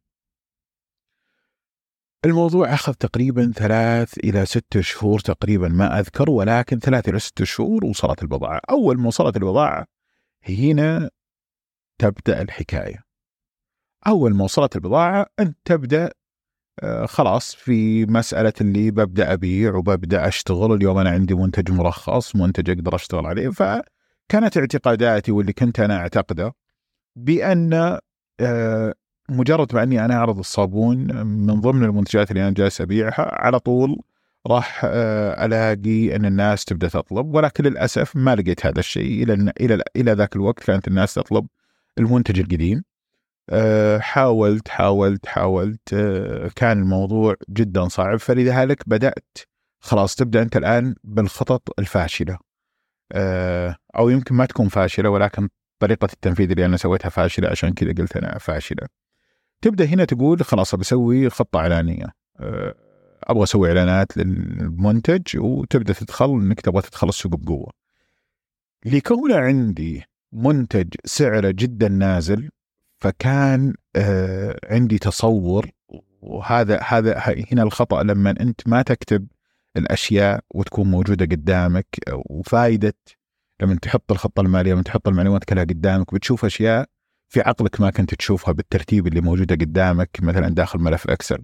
الموضوع أخذ تقريبا ثلاث إلى ست شهور تقريبا ما أذكر ولكن ثلاث إلى ست شهور وصلت البضاعة. أول ما وصلت البضاعة هنا تبدأ الحكاية. أول ما وصلت البضاعة أنت تبدأ آه خلاص في مسألة اللي ببدأ أبيع وببدأ أشتغل. اليوم أنا عندي منتج مرخص منتج أقدر أشتغل عليه فكانت اعتقاداتي واللي كنت أنا أعتقده بأن آه مجرد ما أني أنا أعرض الصابون من ضمن المنتجات اللي أنا جالس أبيعها على طول راح آه، ألاقي أن الناس تبدأ تطلب ولكن للأسف ما لقيت هذا الشيء إلى إلى إلى ذاك الوقت كانت الناس تطلب المنتج القديم. آه، حاولت حاولت حاولت كان الموضوع جدا صعب فلذلك بدأت خلاص تبدأ أنت الآن بالخطط الفاشلة. أو يمكن ما تكون فاشلة ولكن طريقة التنفيذ اللي أنا سويتها فاشلة عشان كذا قلت أنا فاشلة تبدأ هنا تقول خلاص بسوي خطة إعلانية أه، أبغى أسوي إعلانات للمنتج وتبدأ تدخل إنك تبغى تدخل السوق بقوة. لكون عندي منتج سعره جدا نازل فكان آه عندي تصور وهذا هذا هنا الخطأ لما أنت ما تكتب الأشياء وتكون موجودة قدامك وفائده لما تحط الخطة المالية لما تحط المعلومات كلها قدامك بتشوف أشياء في عقلك ما كنت تشوفها بالترتيب اللي موجودة قدامك مثلا داخل ملف إكسل.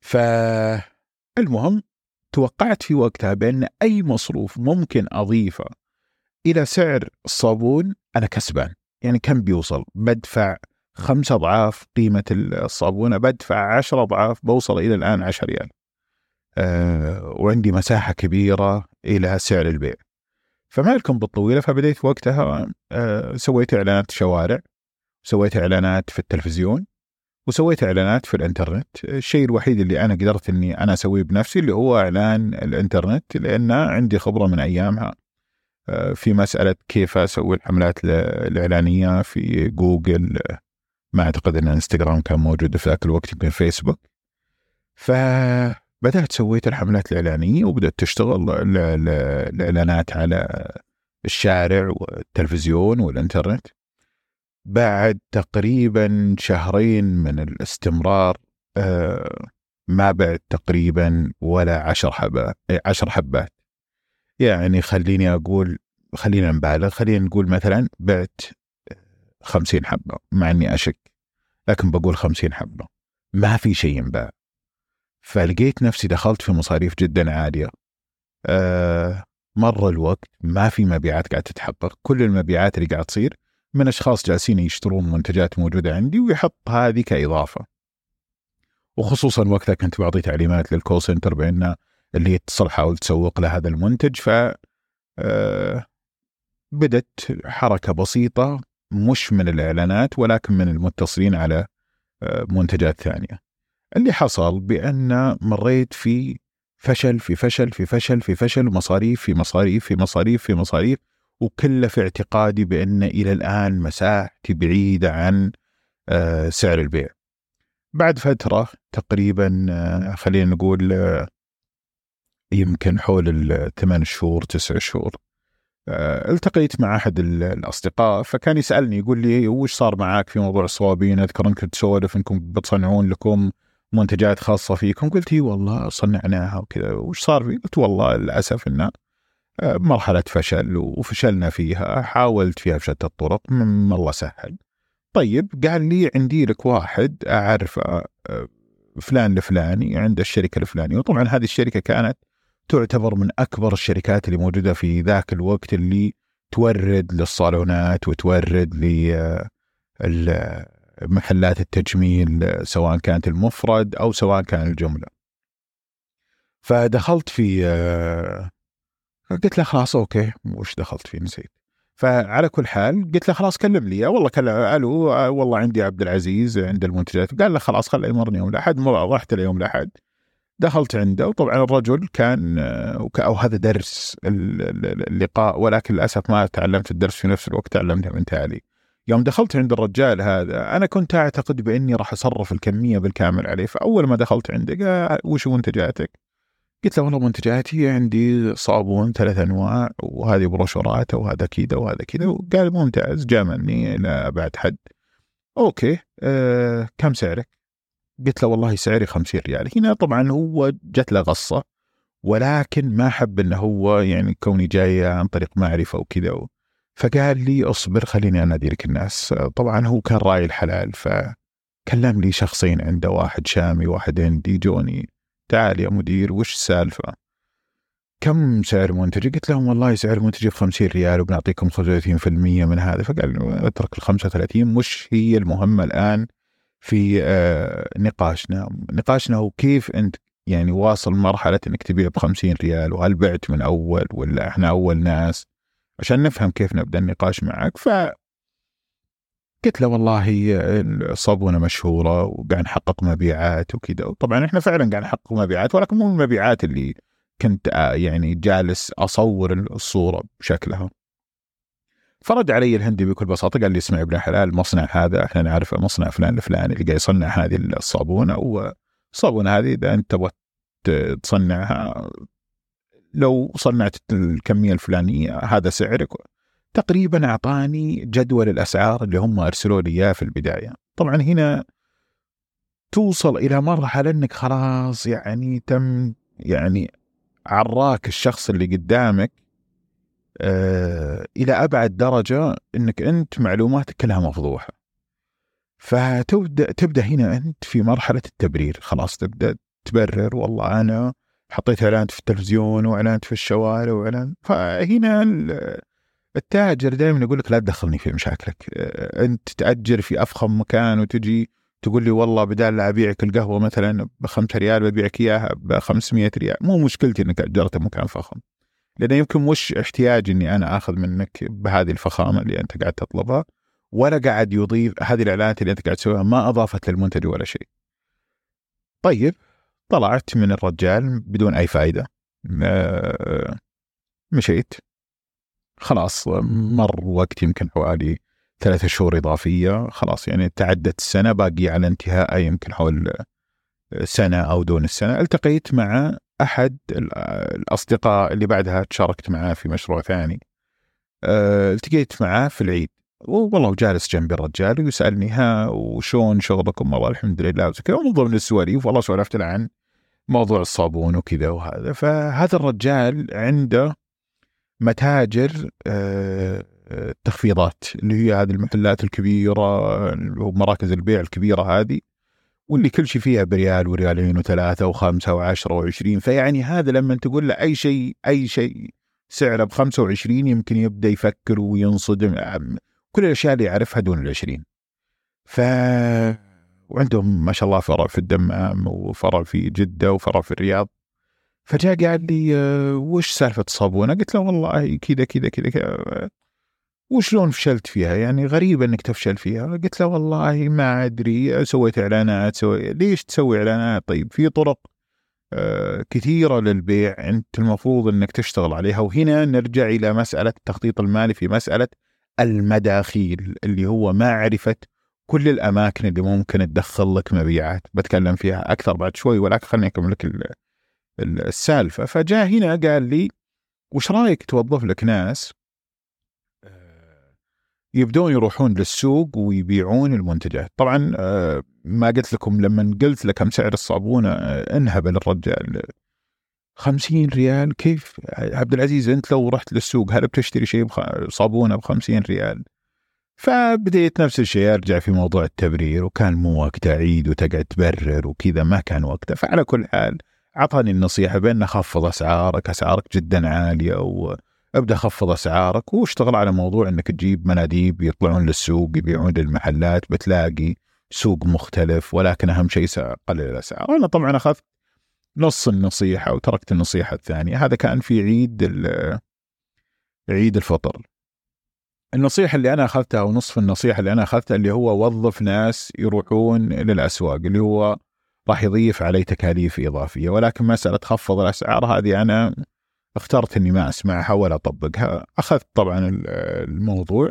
فالمهم توقعت في وقتها بأن أي مصروف ممكن أضيفه إلى سعر الصابون أنا كسبان. يعني كم بيوصل؟ بدفع خمسة أضعاف قيمة الصابونة بدفع عشرة أضعاف بوصل إلى الآن عشر ريال. وعندي مساحة كبيرة إلى سعر البيع. فما لكم بالطويلة فبديت وقتها آه، سويت إعلانات شوارع سويت إعلانات في التلفزيون وسويت إعلانات في الإنترنت. الشيء الوحيد اللي أنا قدرت إني أنا أسويه بنفسي اللي هو إعلان الإنترنت لأن عندي خبرة من أيامها. آه، في مسألة كيف أسوي الحملات الإعلانية في جوجل. ما أعتقد إن إنستغرام كان موجود في ذاك الوقت يمكن فيسبوك. فبدات سويت الحملات الإعلانية وبدأت تشتغل الاعلانات على الشارع والتلفزيون والإنترنت. بعد تقريبا شهرين من الاستمرار آه، ما بعد تقريبا ولا عشر حبات عشر حبات. يعني خليني أقول خلينا نبالغ خلينا نقول مثلا بعت خمسين حبة مع أني أشك لكن بقول خمسين حبة. ما في شيء ينباع. فلقيت نفسي دخلت في مصاريف جدا عالية آه مر الوقت ما في مبيعات قاعدة تتحقق كل المبيعات اللي قاعد تصير من أشخاص جالسين يشترون منتجات موجودة عندي ويحط هذه كإضافة. وخصوصا وقتها كنت بعطي تعليمات للكول سنتر بأن اللي يتصل حاول تسوق له هذا المنتج ف آه، بدت حركة بسيطة مش من الإعلانات ولكن من المتصلين على آه، منتجات ثانية. اللي حصل بأن مريت في فشل في فشل في فشل في فشل ومصاريف في مصاريف في مصاريف في مصاريف وكله في اعتقادي بأن إلى الآن مساحتي بعيدة عن آه، سعر البيع. بعد فترة تقريبا آه، خلينا نقول آه، يمكن حول الثمان شهور تسع شهور التقيت مع أحد الأصدقاء فكان يسألني يقول لي وش صار معاك في موضوع الصوابين؟ أذكر انك تسولف أنكم بتصنعون لكم منتجات خاصة فيكم؟ قلت إي والله صنعناها وكذا. وش صار فيه؟ قلت والله للأسف انه مرحلة فشل وفشلنا فيها حاولت فيها بشتى الطرق الله سهل. طيب قال لي عندي لك واحد أعرفه آه، فلان الفلاني عند الشركة الفلانية. وطبعا هذه الشركة كانت تعتبر من أكبر الشركات اللي موجودة في ذاك الوقت اللي تورد للصالونات وتورد لمحلات التجميل سواء كانت المفرد أو سواء كان الجملة. فدخلت في آه، قلت له خلاص أوكي وش دخلت فيه؟ نسيت. فعلى كل حال قلت له خلاص كلم لي. والله كلم ألو والله عندي عبد العزيز عند المنتجات. قال له خلاص خله يمرني يوم الأحد. رحت اليوم الأحد. دخلت عنده. وطبعا الرجل كان أو هذا درس اللقاء ولكن للأسف ما تعلمت الدرس في نفس الوقت تعلمته من تالي. يوم دخلت عند الرجال هذا أنا كنت أعتقد بإني راح أصرف الكمية بالكامل عليه فأول ما دخلت عنده قال وش منتجاتك؟ قلت له والله منتجاتي عندي صابون ثلاث أنواع وهذه بروشورات وهذا كذا وهذا كذا وقال ممتاز جاملني إلى ابعد حد أوكي أه كم سعرك؟ قلت له والله سعري 50 ريال هنا طبعا هو جت له غصة ولكن ما حب إنه هو يعني كوني جاي عن طريق معرفة وكذا فقال لي اصبر خليني انادي لك الناس. طبعا هو كان راعي الحلال فكلم لي شخصين عنده واحد شامي واحد هندي جوني. تعال يا مدير وش السالفة؟ كم سعر منتجي قلت لهم والله سعر منتجي ب 50 ريال وبنعطيكم 35% من هذا. فقال اترك ال 35 مش هي المهمة الآن في آه نقاشنا؟ نقاشنا هو كيف أنت يعني واصل مرحلة أنك تبيع ب 50 ريال وهل بعت من أول ولا إحنا أول ناس؟ عشان نفهم كيف نبدأ النقاش معك ف قلت له والله الصابونه مشهورة وقاعد نحقق مبيعات وكذا. وطبعا إحنا فعلا قاعد نحقق مبيعات ولكن مو المبيعات اللي كنت آه، يعني جالس أصور الصورة بشكلها. فرد علي الهندي بكل بساطة قال لي اسمع ابن حلال المصنع هذا إحنا نعرفه مصنع فلان الفلاني اللي قاعد يصنع هذه الصابونة والصابونه هذه إذا أنت تبغى تصنعها لو صنعت الكمية الفلانية هذا سعرك. تقريبا أعطاني جدول الأسعار اللي هم أرسلوا لي إياه في البداية. طبعا هنا توصل إلى مرحلة إنك خلاص يعني تم يعني عراك الشخص اللي قدامك آه إلى أبعد درجة إنك أنت معلوماتك كلها مفضوحة. فتبدأ تبدأ هنا أنت في مرحلة التبرير. خلاص تبدأ تبرر والله أنا حطيت اعلانات في التلفزيون واعلانات في الشوارع وإعلان فهنا التاجر دائما يقول لك لا تدخلني في مشاكلك. أنت تأجر في أفخم مكان وتجي تقول لي والله بدال لا أبيعك القهوة مثلا ب 5 ريال ببيعك إياها ب 500 ريال. مو مشكلتي إنك أجرت مكان فخم لأنه يمكن مش احتياجي إني أنا آخذ منك بهذه الفخامة اللي أنت قاعد تطلبها ولا قاعد يضيف هذه الإعلانات اللي أنت قاعد تسويها ما أضافت للمنتج ولا شيء. طيب طلعت من الرجال بدون أي فائده آه، مشيت. خلاص مر وقت يمكن حوالي ثلاثة شهور إضافية. خلاص يعني تعدت السنة باقي على انتهاء يمكن حول سنة أو دون السنة. التقيت مع أحد الأصدقاء اللي بعدها تشاركت معاه في مشروع ثاني. التقيت معاه في العيد. والله جالس جنبي الرجال ويسألني ها وشون شغلكم؟ والله الحمد لله. وزي كذا ومن ضمن السواليف والله سولفت له عن موضوع الصابون وكذا وهذا. فهذا الرجال عنده متاجر آه، تخفيضات اللي هي هذه المحلات الكبيرة ومراكز البيع الكبيرة هذه واللي كل شيء فيها بريال وريالين وثلاثة وخمسة وعشرة وعشرين. فيعني هذا لما تقول له أي شيء أي شيء سعره ب 25 يمكن يبدأ يفكر وينصدم. كل الأشياء اللي يعرفها دون ال 20 ف وعندهم ما شاء الله فرع في الدمام وفرع في جدة وفرع في الرياض. فجاء قال لي آه، وش سالفة الصابونة؟ قلت له والله كذا كذا كذا وشلون فشلت فيها؟ يعني غريبة إنك تفشل فيها. قلت له والله ما أدري سويت إعلانات سوي ليش تسوي إعلانات؟ طيب في طرق آه، كثيرة للبيع أنت المفروض إنك تشتغل عليها. وهنا نرجع إلى مسألة التخطيط المالي في مسألة المداخيل اللي هو معرفة كل الأماكن اللي ممكن تدخل لك مبيعات. بتكلم فيها أكثر بعد شوي ولكن خليني أكمل لك السالفة. فجاء هنا قال لي وش رأيك توظف لك ناس يبدون يروحون للسوق ويبيعون المنتجات؟ طبعا آه، ما قلت لكم لما قلت لك كم سعر الصابونة آه، انهبل الرجال. 50 ريال كيف؟ عبد العزيز أنت لو رحت للسوق هل بتشتري شيء صابونة ب 50 ريال؟ فبديت نفس الشيء أرجع في موضوع التبرير وكان مو وقته عيد وتقعد تبرر وكذا ما كان وقته. فعلى كل حال أعطاني النصيحة بأن خفض أسعارك أسعارك جدا عالية و ابدا خفض أسعارك. واشتغل على موضوع إنك تجيب مناديب يطلعون للسوق يبيعون للمحلات بتلاقي سوق مختلف ولكن أهم شيء قلل الأسعار. أنا طبعا أخذت نص النصيحة وتركت النصيحة الثانية. هذا كان في عيد عيد الفطر. النصيحة اللي أنا أخذتها أو نصف النصيحة اللي أنا أخذتها اللي هو وظف ناس يروحون للأسواق اللي هو راح يضيف علي تكاليف إضافية. ولكن مسألة خفض الأسعار هذه أنا اخترت إني ما أسمعها ولا أطبقها. أخذت طبعا الموضوع.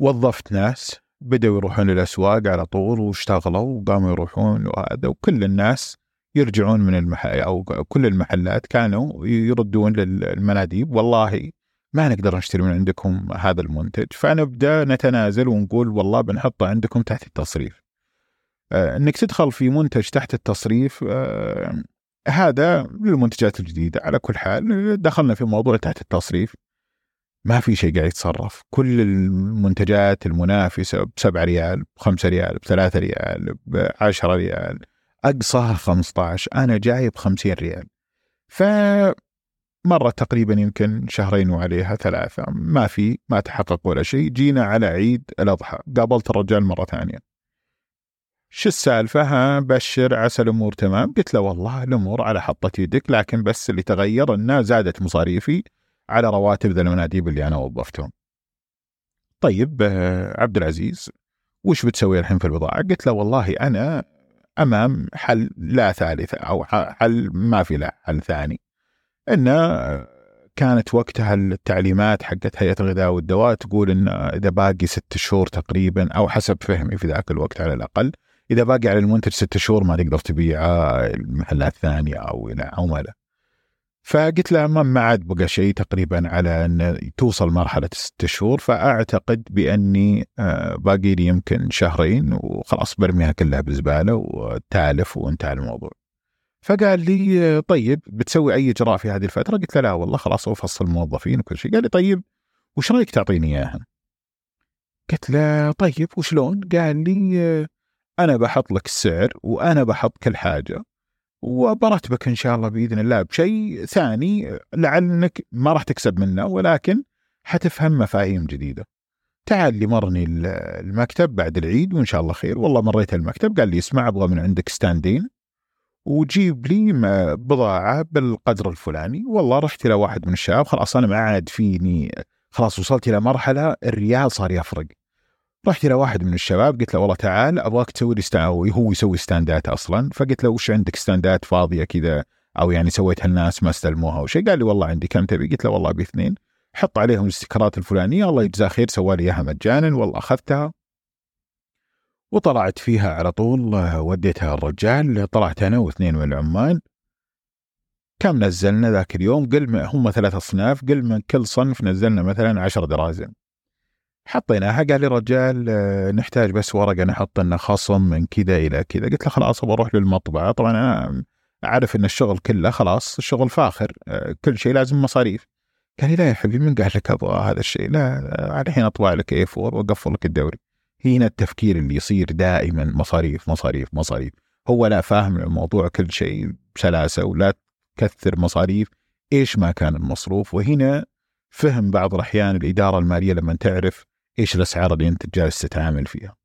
وظفت ناس بدأوا يروحون الاسواق على طول واشتغلوا وقاموا يروحون وهذا وكل الناس يرجعون من المحل أو كل المحلات كانوا يردون للمناديب. والله ما نقدر نشتري من عندكم هذا المنتج فنبدأ نتنازل ونقول والله بنحطه عندكم تحت التصريف. آه، إنك تدخل في منتج تحت التصريف آه، هذا للمنتجات الجديدة. على كل حال دخلنا في موضوع تحت التصريف. ما في شيء قاعد يتصرف. كل المنتجات المنافسة ب 7 ريال ب 5 ريال ب 3 ريال ب 10 ريال. أقصاها 15 أنا جايب 50 ريال. ف مرة تقريبا يمكن شهرين وعليها ثلاثة ما في ما تحقق ولا شيء. جينا على عيد الأضحى قابلت الرجال مرة ثانية. شو السالفة؟ ها بشر عسى الأمور تمام. قلت له والله الأمور على حطة يدك لكن بس اللي تغير أنه زادت مصاريفي على رواتب ذا المناديب اللي أنا وظفتهم. طيب آه، عبد العزيز وش بتسوي الحين في البضاعة؟ قلت له والله أنا أمام حل لا ثالث أو حل ما في لا حل ثاني. أنه كانت وقتها التعليمات حقت هيئة الغذاء والدواء تقول أن إذا باقي ست شهور تقريبا أو حسب فهمي في ذاك الوقت على الأقل إذا باقي على المنتج ست شهور ما تقدر تبيعه المحلات الثانية أو إلى عملاء. فقلت له ما عاد بقى شيء تقريبا على إن توصل مرحلة ست شهور فأعتقد بأني آه، باقي لي يمكن شهرين وخلاص برميها كلها بالزباله وتالف وانتهى الموضوع. فقال لي طيب بتسوي أي إجراء في هذه الفترة؟ قلت له لا والله خلاص افصل الموظفين وكل شيء. قال لي طيب وش رأيك تعطيني إياها؟ قلت له طيب وشلون؟ قال لي أنا بحط لك السعر وأنا بحط كل حاجة وبرتبك إن شاء الله بإذن الله بشيء ثاني لعلك ما راح تكسب منه ولكن حتفهم مفاهيم جديدة. تعال لي مرني المكتب بعد العيد وإن شاء الله خير. والله مريت المكتب قال لي اسمع أبغى من عندك ستاندين. وجيب لي بضاعة بالقدر الفلاني. والله رحت إلى واحد من الشباب خلاص أنا ما عاد فيني خلاص وصلت إلى مرحلة الريال صار يفرق. رحت إلى واحد من الشباب قلت له والله تعال أبغاك تسوي لي. هو يسوي stand ات أصلا. فقلت له وش عندك stand ات فاضية كذا؟ أو يعني سويتها الناس ما استلموها. أو شيء قال لي والله عندي كم تبي. قلت له والله ابي اثنين حط عليهم ال sticker ات الفلانية الله يجزاه خير سوى لي إياها مجانا والله أخذتها. وطلعت فيها على طول وديتها الرجال طلعت أنا واثنين من العمال. كم نزلنا ذاك اليوم؟ قل هم ثلاث أصناف قل من كل صنف نزلنا مثلا عشر درازم حطيناها. قال لي رجال آه، نحتاج بس ورقة نحط لنا خصم من كذا إلى كذا. قلت له خلاص بروح للمطبعة. طبعا أنا أعرف إن الشغل كله خلاص الشغل فاخر آه، كل شيء لازم مصاريف. قال لي لا يا حبيبي من قال لك أبغى هذا الشيء؟ لا الحين أطبع لك اي 4 وأقفل لك الدوري. هنا التفكير اللي يصير دائما مصاريف مصاريف مصاريف. هو لا فاهم الموضوع كل شيء بسلاسه ولا تكثر مصاريف. إيش ما كان المصروف؟ وهنا فهم بعض الأحيان الإدارة المالية لما تعرف إيش الأسعار اللي أنت جالس تتعامل فيها.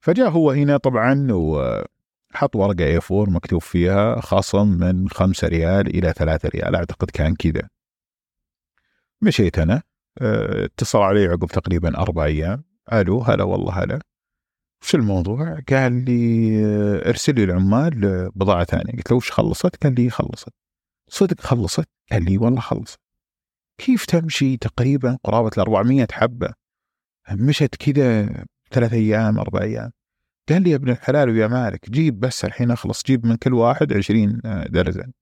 فجاء هو هنا طبعا وحط ورقة اي 4 مكتوب فيها خصم من 5 ريال إلى 3 ريال أعتقد كان كذا. مشيت أنا آه، اتصل علي عقب تقريبا أربع أيام ألو هلا والله هلا وش الموضوع؟ قال لي آه، ارسل لي العمال بضاعه ثانية قلت له وش خلصت؟ قال لي خلصت صدق خلصت؟ قال لي والله خلصت كيف تمشي تقريبا قرابة ال 400 حبة مشت كذا ثلاث أيام أربع أيام. قال لي يا ابن الحلال ويا مالك جيب بس الحين أخلص جيب من كل واحد عشرين آه، درزن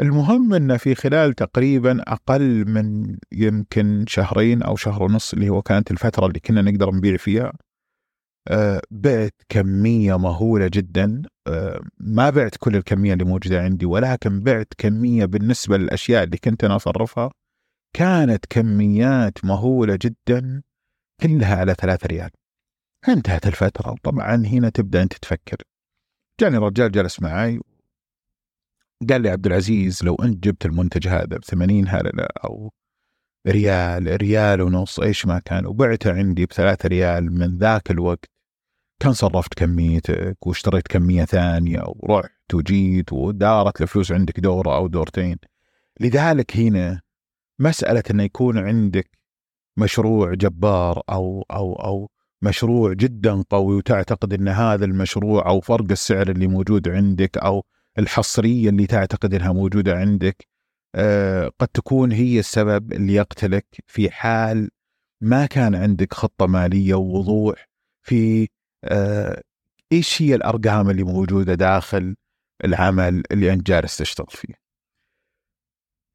المهم انه في خلال تقريبا أقل من يمكن شهرين أو شهر ونص اللي هو كانت الفترة اللي كنا نقدر نبيع فيها آه، بعت كمية مهولة جدا. آه، ما بعت كل الكمية اللي موجودة عندي ولكن بعت كمية بالنسبة للأشياء اللي كنت أنا أصرفها كانت كميات مهولة جدا. كلها على ثلاثة ريال. انتهت الفترة. وطبعا هنا تبدأ أنت تفكر. جاني رجال جلس معي. قال لي عبد العزيز لو أنت جبت المنتج هذا ب 80 هللة أو ريال ريال ونص إيش ما كان وبعته عندي بثلاثة ريال من ذاك الوقت كان صرفت كميتك واشتريت كمية ثانية ورحت وجيت ودارت الفلوس عندك دورة أو دورتين. لذلك هنا مسألة أنه يكون عندك مشروع جبار أو أو أو مشروع جدا قوي وتعتقد إن هذا المشروع أو فرق السعر اللي موجود عندك أو الحصرية اللي تعتقد إنها موجودة عندك آه قد تكون هي السبب اللي يقتلك في حال ما كان عندك خطة مالية ووضوح في آه إيش هي الأرقام اللي موجودة داخل العمل اللي أنت جالس تشتغل فيه.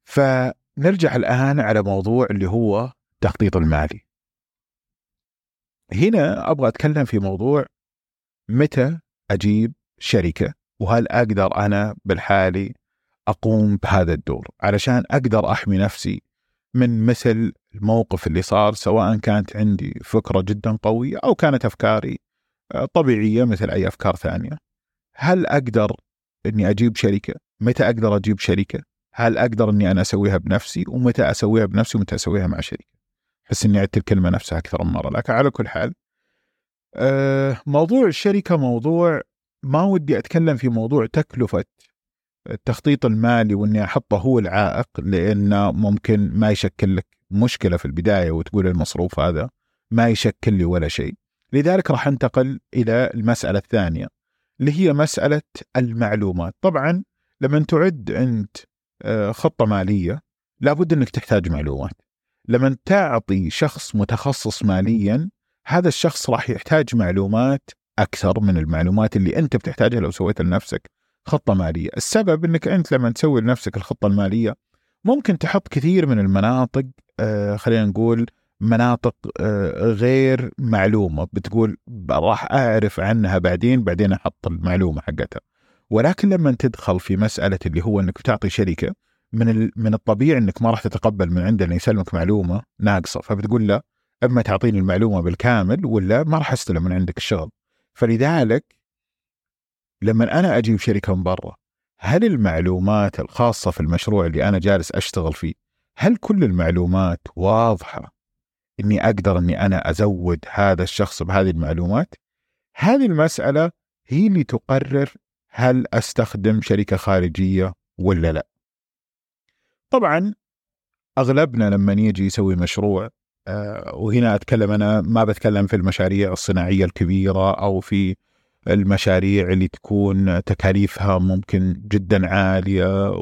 فنرجع الآن على موضوع اللي هو التخطيط المالي هنا أبغى أتكلم في موضوع متى أجيب شركة وهل أقدر أنا بالحالي أقوم بهذا الدور علشان أقدر أحمي نفسي من مثل الموقف اللي صار سواء كانت عندي فكرة جدا قوية أو كانت أفكاري آه، طبيعية مثل أي أفكار ثانية. هل أقدر إني أجيب شركة؟ متى أقدر أجيب شركة؟ هل أقدر إني أنا أسويها بنفسي؟ ومتى أسويها بنفسي ومتى أسويها مع شركة؟ احس إني عدت الكلمة نفسها أكثر من مرة لكن على كل حال أه موضوع الشركة موضوع ما ودي أتكلم في موضوع تكلفة التخطيط المالي وإني أحطه هو العائق لأنه ممكن ما يشكل لك مشكلة في البداية وتقول المصروف هذا ما يشكل لي ولا شيء. لذلك راح أنتقل إلى المسألة الثانية اللي هي مسألة المعلومات. طبعا لما تعد أنت آه، خطة مالية لابد إنك تحتاج معلومات. لما تعطي شخص متخصص ماليا هذا الشخص راح يحتاج معلومات أكثر من المعلومات اللي أنت بتحتاجها لو سويت لنفسك. خطة مالية، السبب إنك أنت لما تسوي لنفسك الخطة المالية ممكن تحط كثير من المناطق آه خلينا نقول مناطق آه غير معلومة. بتقول راح أعرف عنها بعدين بعدين أحط المعلومة حقتها. ولكن لما تدخل في مسألة اللي هو إنك تعطي شركة من من الطبيعي إنك ما راح تتقبل من عنده انه يسلمك معلومة ناقصة فبتقول له اما تعطيني المعلومة بالكامل ولا ما راح أستلم من عندك الشغل. فلذلك لما أنا أجيب شركة من برا هل المعلومات الخاصة في المشروع اللي أنا جالس أشتغل فيه هل كل المعلومات واضحة إني أقدر إني أنا أزود هذا الشخص بهذه المعلومات؟ هذه المسألة هي اللي تقرر هل أستخدم شركة خارجية ولا لا. طبعا أغلبنا لما يجي يسوي مشروع آه، وهنا أتكلم أنا ما بتكلم في المشاريع الصناعية الكبيرة أو في المشاريع اللي تكون تكاليفها ممكن جدا عالية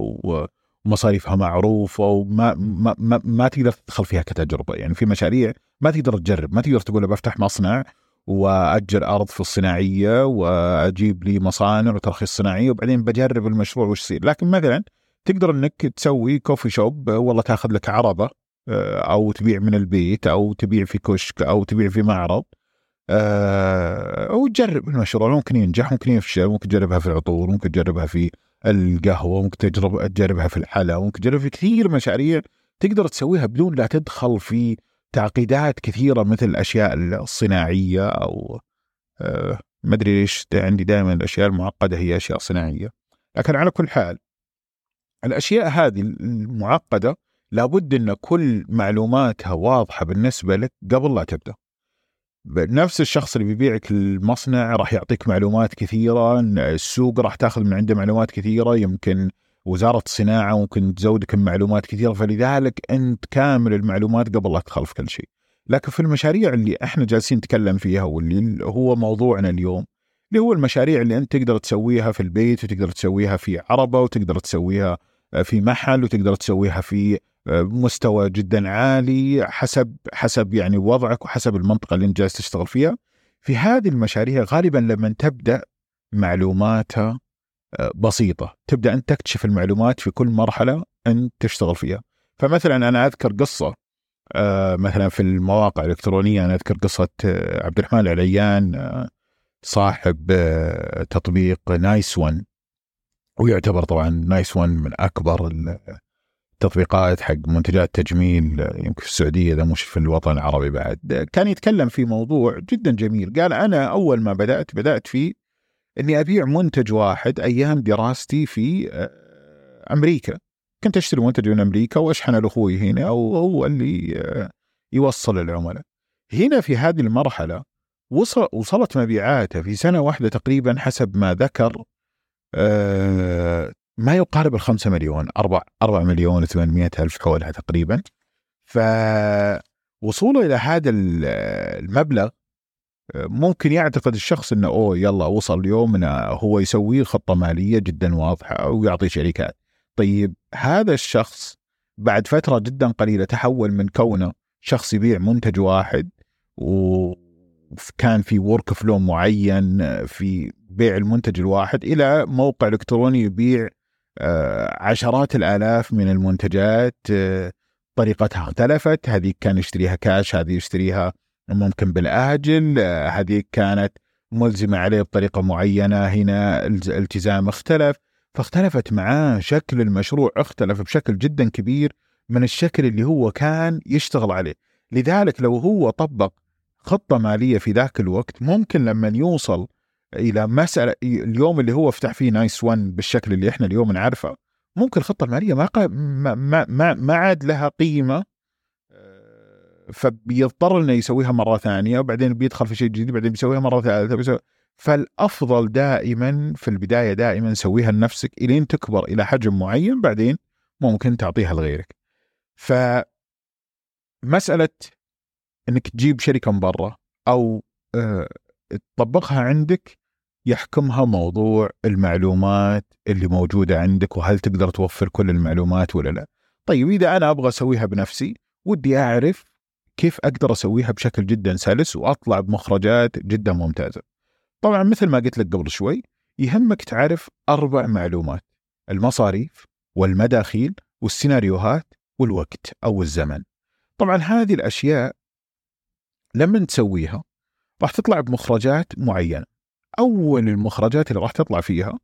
ومصاريفها معروفة وما ما, ما, ما تقدر تدخل فيها كتجربة. يعني في مشاريع ما تقدر تجرب ما تقدر تقول بفتح مصنع وأجر أرض في الصناعية وأجيب لي مصانع وترخيص صناعيه وبعدين بجرب المشروع وش يصير. لكن مثلا تقدر إنك تسوي كوفي شوب والله تاخذ لك عربة آه، أو تبيع من البيت أو تبيع في كشك أو تبيع في معرض أه وتجرب المشروع. ممكن ينجح ممكن يفشل ممكن تجربها في العطور ممكن تجربها في القهوة ممكن تجرب تجربها في الحلا ممكن تجربها في كثير مشاريع تقدر تسويها بدون لا تدخل في تعقيدات كثيرة مثل الأشياء الصناعية أو أه ما أدري ليش عندي دائما الأشياء المعقدة هي أشياء صناعية. لكن على كل حال الأشياء هذه المعقدة لابد أن كل معلوماتها واضحة بالنسبة لك قبل لا تبدأ. نفس الشخص اللي بيبيعك المصنع راح يعطيك معلومات كثيرة السوق راح تاخذ من عنده معلومات كثيرة يمكن وزارة الصناعة ممكن تزودك بمعلومات كثيرة فلذلك أنت كامل المعلومات قبل لا تدخل في كل شيء. لكن في المشاريع اللي إحنا جالسين نتكلم فيها واللي هو موضوعنا اليوم اللي هو المشاريع اللي أنت تقدر تسويها في البيت وتقدر تسويها في عربة وتقدر تسويها في محل وتقدر تسويها في مستوى جدا عالي حسب حسب يعني وضعك وحسب المنطقة اللي انت جالس تشتغل فيها. في هذه المشاريع غالبا لما تبدأ معلوماتها آه، بسيطة. تبدأ انت تكتشف المعلومات في كل مرحلة أنت تشتغل فيها. فمثلا أنا أذكر قصة آه، مثلا في المواقع الإلكترونية أنا أذكر قصة آه، عبد الرحمن العليان صاحب تطبيق نايس ون. ويعتبر طبعا نايس ون من أكبر تطبيقات حق منتجات تجميل يمكن في السعودية إذا مش في الوطن العربي بعد. كان يتكلم في موضوع جدا جميل. قال أنا أول ما بدأت بدأت في إني أبيع منتج واحد أيام دراستي في آه، أمريكا. كنت أشتري منتج من أمريكا واشحنه لأخوي هنا وهو اللي آه، يوصل العملاء. هنا في هذه المرحلة وصل وصلت مبيعاته في سنة واحدة تقريبا حسب ما ذكر ما يقارب ال 5 مليون 4 4 مليون و800 ألف حولها تقريبا. فوصوله إلى هذا المبلغ ممكن يعتقد الشخص إنه أوه يلا وصل اليوم انه هو يسوي خطة مالية جدا واضحة ويعطي شركات. طيب هذا الشخص بعد فترة جدا قليلة تحول من كونه شخص يبيع منتج واحد وكان في ورك فلو معين في بيع المنتج الواحد إلى موقع إلكتروني يبيع آه، عشرات الآلاف من المنتجات آه، طريقتها اختلفت. هذه كان يشتريها كاش هذه يشتريها ممكن بالآجل. آه، هذه كانت ملزمة عليه بطريقة معينة. هنا الالتزام اختلف. فاختلفت معاه شكل المشروع اختلف بشكل جدا كبير من الشكل اللي هو كان يشتغل عليه. لذلك لو هو طبق خطة مالية في ذاك الوقت ممكن لما يوصل إلى مسألة اليوم اللي هو فتح فيه نايس 1 بالشكل اللي إحنا اليوم نعرفه ممكن الخطة المالية ما ما ما, ما عاد لها قيمة آه، فبيضطر إنه يسويها مرة ثانية وبعدين بيدخل في شيء جديد بعدين بيسويها مرة ثالثة بيسوي فالأفضل دائما في البداية دائما سويها لنفسك إلين تكبر إلى حجم معين بعدين ممكن تعطيها لغيرك. ف مساله إنك تجيب شركة من برا أو آه، تطبقها عندك يحكمها موضوع المعلومات اللي موجودة عندك وهل تقدر توفر كل المعلومات ولا لا. طيب إذا أنا أبغى أسويها بنفسي ودي أعرف كيف أقدر أسويها بشكل جدا سلس وأطلع بمخرجات جدا ممتازة. طبعا مثل ما قلت لك قبل شوي يهمك تعرف أربع معلومات المصاريف والمداخيل والسيناريوهات والوقت أو الزمن. طبعا هذه الأشياء لما تسويها راح تطلع بمخرجات معينة. أول المخرجات اللي راح تطلع فيها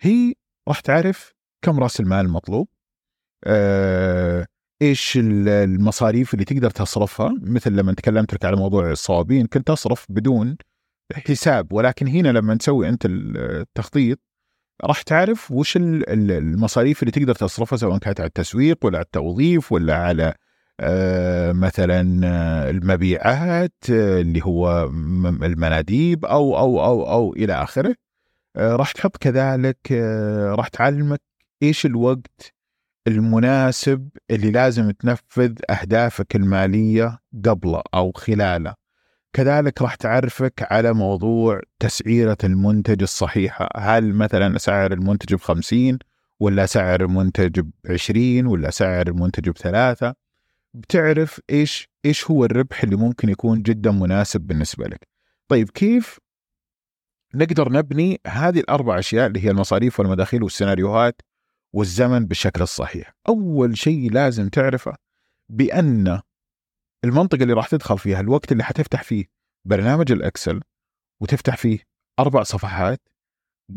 هي راح تعرف كم رأس المال المطلوب آه، إيش المصاريف اللي تقدر تصرفها مثل لما تكلمت لك على موضوع الصوابين كنت تصرف بدون حساب ولكن هنا لما تسوي أنت التخطيط راح تعرف وش المصاريف اللي تقدر تصرفها سواء كانت على التسويق ولا على التوظيف ولا على مثلا آه، المبيعات آه، اللي هو المناديب أو أو أو أو إلى آخره. راح تحط كذلك راح تعلمك إيش الوقت المناسب اللي لازم تنفذ أهدافك المالية قبله أو خلاله. كذلك راح تعرفك على موضوع تسعيرة المنتج الصحيحة هل مثلا أسعر المنتج بخمسين ولا سعر المنتج بعشرين ولا سعر المنتج بثلاثة؟ بتعرف إيش إيش هو الربح اللي ممكن يكون جدا مناسب بالنسبة لك. طيب كيف نقدر نبني هذه الأربع أشياء اللي هي المصاريف والمداخيل والسيناريوهات والزمن بالشكل الصحيح؟ أول شيء لازم تعرفه بأن المنطقة اللي راح تدخل فيها الوقت اللي حتفتح فيه برنامج الأكسل وتفتح فيه أربع صفحات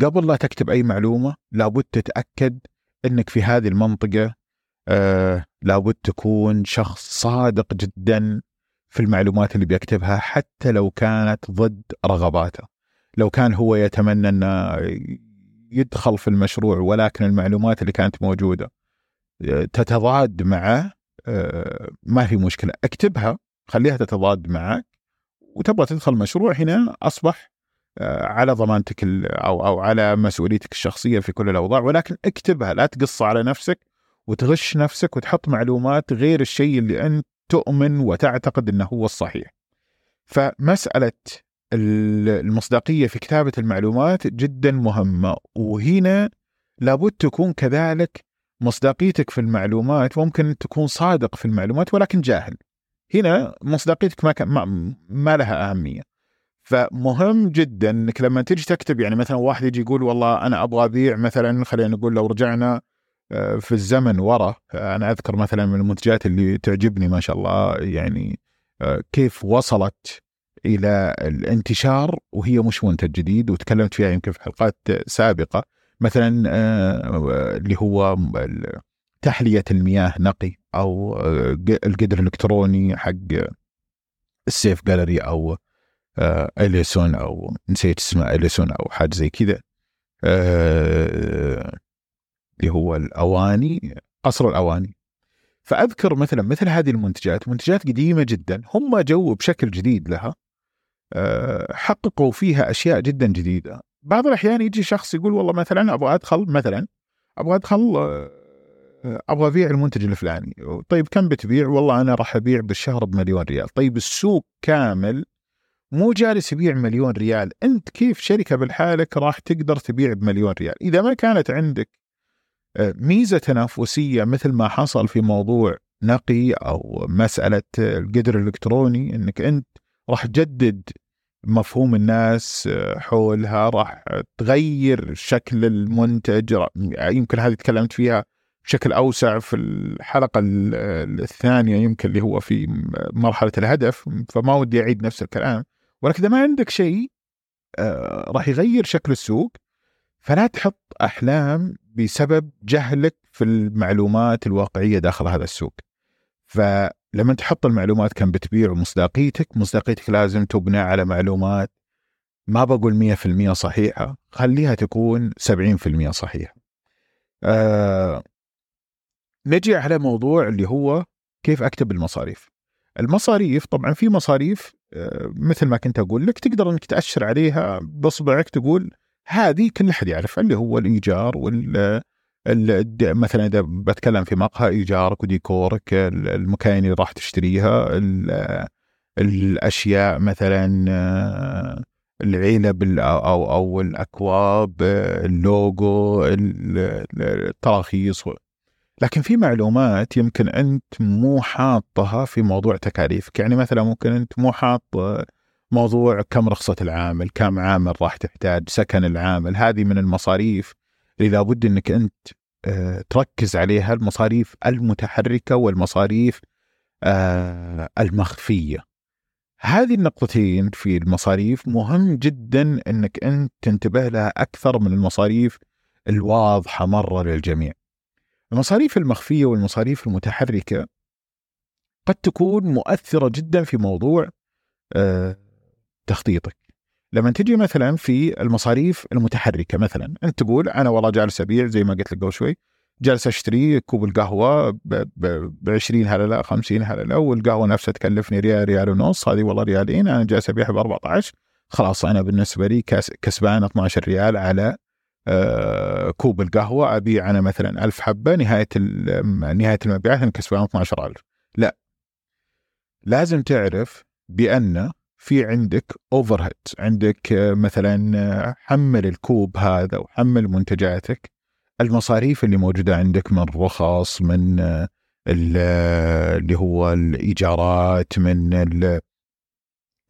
قبل لا تكتب أي معلومة لابد تتأكد أنك في هذه المنطقة آه لابد تكون شخص صادق جدا في المعلومات اللي بيكتبها حتى لو كانت ضد رغباته. لو كان هو يتمنى أن يدخل في المشروع ولكن المعلومات اللي كانت موجودة آه، تتضاد معه آه، ما في مشكلة. اكتبها خليها تتضاد معك وتبغى تدخل مشروع هنا أصبح آه، على ضمانتك أو أو على مسؤوليتك الشخصية في كل الأوضاع. ولكن اكتبها لا تقص على نفسك. وتغش نفسك وتحط معلومات غير الشيء اللي أنت تؤمن وتعتقد إنه هو الصحيح. فمسألة المصداقية في كتابة المعلومات جدا مهمة وهنا لابد تكون كذلك مصداقيتك في المعلومات ممكن تكون صادق في المعلومات ولكن جاهل هنا مصداقيتك ما, ما, ما لها أهمية فمهم جدا إنك لما تيجي تكتب يعني مثلا واحد يجي يقول والله أنا أبغى أبيع مثلا خلينا نقول لو رجعنا في الزمن ورا آه، أنا أذكر مثلا من المنتجات اللي تعجبني ما شاء الله يعني آه، كيف وصلت إلى الانتشار وهي مش منتج جديد وتكلمت فيها يمكن في حلقات سابقة. مثلا آه، اللي هو تحلية المياه نقي أو آه، القدر الإلكتروني حق السيف جاليري أو آه، إليسون أو نسيت اسمه إليسون أو حاجة زي كذا. اللي هو الأواني قصر الأواني. فأذكر مثلا مثل هذه المنتجات منتجات قديمة جدا هم جو بشكل جديد لها حققوا فيها أشياء جدا جديدة. بعض الأحيان يجي شخص يقول والله مثلا أبغى أدخل مثلا أبغى أدخل آه، أبغى أبيع المنتج الفلاني. طيب كم بتبيع؟ والله أنا راح أبيع بالشهر بمليون ريال. طيب السوق كامل مو جالس يبيع مليون ريال. أنت كيف شركة بالحالك راح تقدر تبيع بمليون ريال؟ إذا ما كانت عندك آه، ميزة تنافسية مثل ما حصل في موضوع نقي أو مسألة القدر الإلكتروني إنك أنت راح تجدد مفهوم الناس آه، حولها راح تغير شكل المنتج يمكن هذه تكلمت فيها بشكل أوسع في الحلقة الثانية يمكن اللي هو في مرحلة الهدف فما ودي أعيد نفس الكلام. ولكن إذا ما عندك شيء آه، راح يغير شكل السوق فلا تحط أحلام بسبب جهلك في المعلومات الواقعية داخل هذا السوق. ف لما تحط المعلومات كم بتبيع ومصداقيتك مصداقيتك لازم تبنى على معلومات ما بقول 100% صحيحة خليها تكون 70% صحيحة. آه نجي على موضوع اللي هو كيف أكتب المصاريف. المصاريف طبعا في مصاريف آه مثل ما كنت أقول لك تقدر أنك تأشر عليها بصبعك تقول هذه كل أحد يعرفها اللي هو الإيجار وال مثلا إذا بتكلم في مقهى إيجارك وديكورك المكاين اللي راح تشتريها الأشياء مثلا آه، العلب أو أو الأكواب اللوجو التراخيص لكن في معلومات يمكن أنت مو حاطها في موضوع تكاليفك. يعني مثلا ممكن أنت مو حاط موضوع كم رخصة العامل كم عامل راح تحتاج سكن العامل هذه من المصاريف اللي لابد إنك أنت آه، تركز عليها المصاريف المتحركة والمصاريف آه، المخفية. هذه النقطتين في المصاريف مهم جدا إنك أنت تنتبه لها أكثر من المصاريف الواضحة مرة للجميع. المصاريف المخفية والمصاريف المتحركة قد تكون مؤثرة جدا في موضوع آه، تخطيطك. لما تجي مثلا في المصاريف المتحركة مثلا أنت تقول أنا والله جالس أبيع زي ما قلت لك قبل شوي جالس أشتري كوب القهوة ب 20 هللة 50 هللة والقهوة نفسها تكلفني ريال ريال ونص هذه والله ريالين أنا جالس أبيعها ب 14 خلاص أنا بالنسبة لي كسبان 12 ريال على آه، كوب القهوة أبيع أنا مثلا ألف حبة نهاية نهاية المبيعات انكسب 12000 لا لازم تعرف بأن في عندك اوفر هيد عندك آه، مثلا آه، حمل الكوب هذا وحمل منتجاتك. المصاريف اللي موجودة عندك من رخص من اللي هو الإيجارات من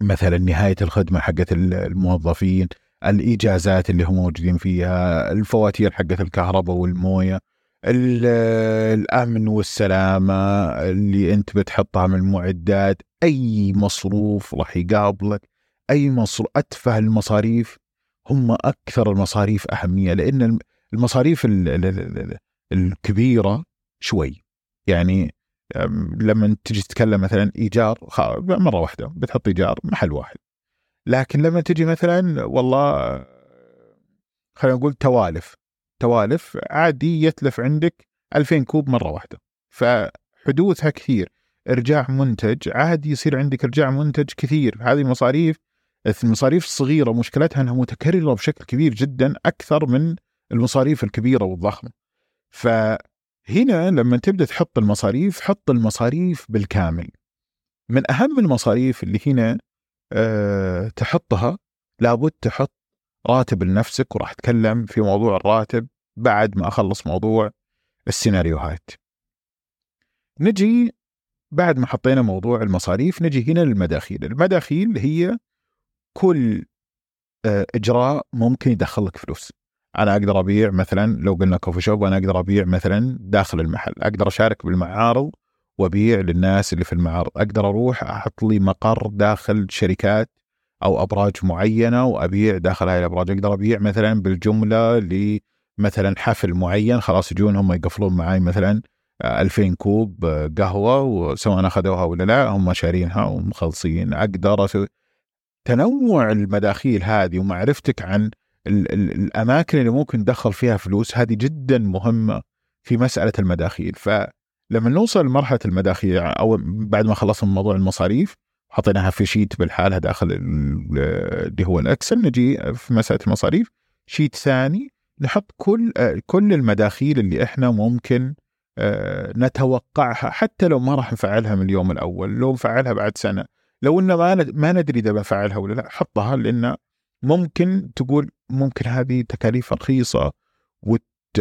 مثلا نهاية الخدمة حقت الموظفين الاجازات اللي هم موجودين فيها الفواتير حقت الكهرباء والموية. الأمن والسلامة اللي أنت بتحطها من المعدات أي مصروف راح يقابلك أي مصروف أتفه المصاريف. هم أكثر المصاريف أهمية لأن المصاريف الكبيرة شوي. يعني لما تجي تتكلم مثلا إيجار مرة واحدة بتحط إيجار محل واحد. لكن لما تجي مثلا والله خلينا نقول توالف. توالف عادي يتلف عندك 2000 كوب مرة واحدة. فحدوثها كثير. إرجاع منتج عادي يصير عندك إرجاع منتج كثير. هذه مصاريف المصاريف الصغيرة مشكلتها إنها متكررة بشكل كبير جدا أكثر من المصاريف الكبيرة والضخمة. فهنا لما تبدأ تحط المصاريف حط المصاريف بالكامل. من أهم المصاريف اللي هنا أه تحطها لابد تحط راتب لنفسك وراح اتكلم في موضوع الراتب بعد ما أخلص موضوع السيناريوهات نجي بعد ما حطينا موضوع المصاريف نجي هنا للمداخيل. المداخيل هي كل آه، إجراء ممكن يدخل لك فلوس. أنا أقدر أبيع مثلا لو قلنا كوفي شوب أنا أقدر أبيع مثلا داخل المحل. أقدر أشارك بالمعارض وأبيع للناس اللي في المعارض. أقدر أروح أحط لي مقر داخل شركات أو أبراج معينة وأبيع داخل هاي الأبراج. أقدر أبيع مثلا بالجملة لمثلا حفل معين خلاص يجون هم يقفلون معي مثلا 2000 كوب قهوة وسواء أخذوها ولا لا هم شارينها ومخلصين. أقدر أسوي تنوع المداخيل هذه ومعرفتك عن ال ال الأماكن اللي ممكن تدخل فيها فلوس هذه جدا مهمة في مسألة المداخيل. فلما نوصل لمرحلة المداخيل أو بعد ما خلصنا موضوع المصاريف حطيناها في sheet بالحالة داخل اللي هو ال Excel. نجي في مسألة المصاريف. sheet ثاني. نحط كل كل المداخيل اللي إحنا ممكن آه، نتوقعها. حتى لو ما راح نفعلها من اليوم الأول لو نفعلها بعد سنة. لو إن ما ما ندري إذا بفعلها ولا لا حطها لأن ممكن تقول ممكن هذه تكاليف رخيصة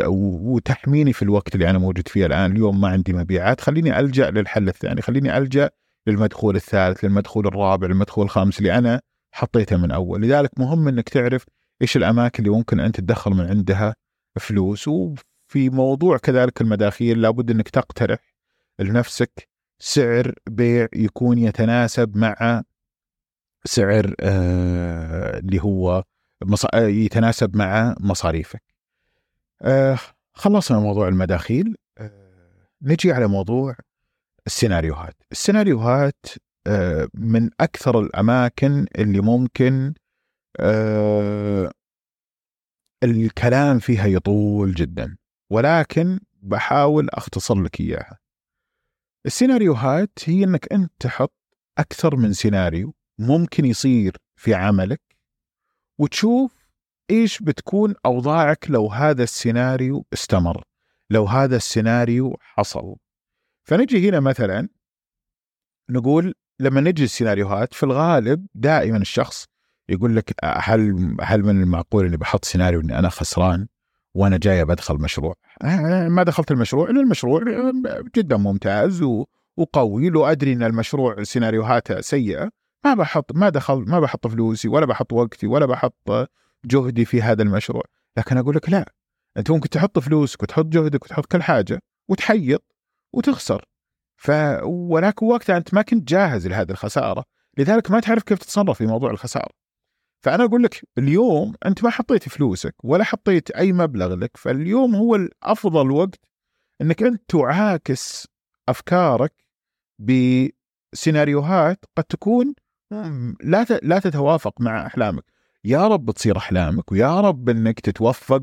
وتحميني في الوقت اللي أنا موجود فيه الآن. اليوم ما عندي مبيعات. خليني ألجأ للحل الثاني. خليني ألجأ للمدخول الثالث للمدخول الرابع للمدخول الخامس اللي أنا حطيته من أول. لذلك مهم إنك تعرف إيش الأماكن اللي ممكن أنت تدخل من عندها فلوس. وفي موضوع كذلك المداخيل لابد إنك تقترح لنفسك سعر بيع يكون يتناسب مع سعر آه اللي هو يتناسب مع مصاريفك. آه خلصنا موضوع المداخيل. آه نجي على موضوع السيناريوهات. السيناريوهات آه من أكثر الأماكن اللي ممكن آه الكلام فيها يطول جدا ولكن بحاول أختصر لك إياها. السيناريوهات هي أنك أنت تحط أكثر من سيناريو ممكن يصير في عملك وتشوف إيش بتكون أوضاعك لو هذا السيناريو استمر لو هذا السيناريو حصل. فنجي هنا مثلا نقول لما نجي السيناريوهات في الغالب دائما الشخص يقول لك هل هل من المعقول إني بحط سيناريو إني أنا خسران وأنا جاي بدخل مشروع؟ ما دخلت المشروع لأن المشروع جدا ممتاز وقوي لو أدري إن المشروع سيناريوهاته سيئة ما بحط ما دخل ما بحط فلوسي ولا بحط وقتي ولا بحط جهدي في هذا المشروع. لكن أقول لك لا أنت ممكن تحط فلوسك وتحط جهدك وتحط كل حاجة وتحيط وتخسر. ف ولكن وقتها أنت ما كنت جاهز لهذه الخسارة لذلك ما تعرف كيف تتصرف في موضوع الخسارة. فأنا أقول لك اليوم أنت ما حطيت فلوسك ولا حطيت أي مبلغ لك فاليوم هو الأفضل وقت إنك أنت تعاكس أفكارك بسيناريوهات قد تكون لا لا تتوافق مع أحلامك. يا رب تصير أحلامك ويا رب إنك تتوفق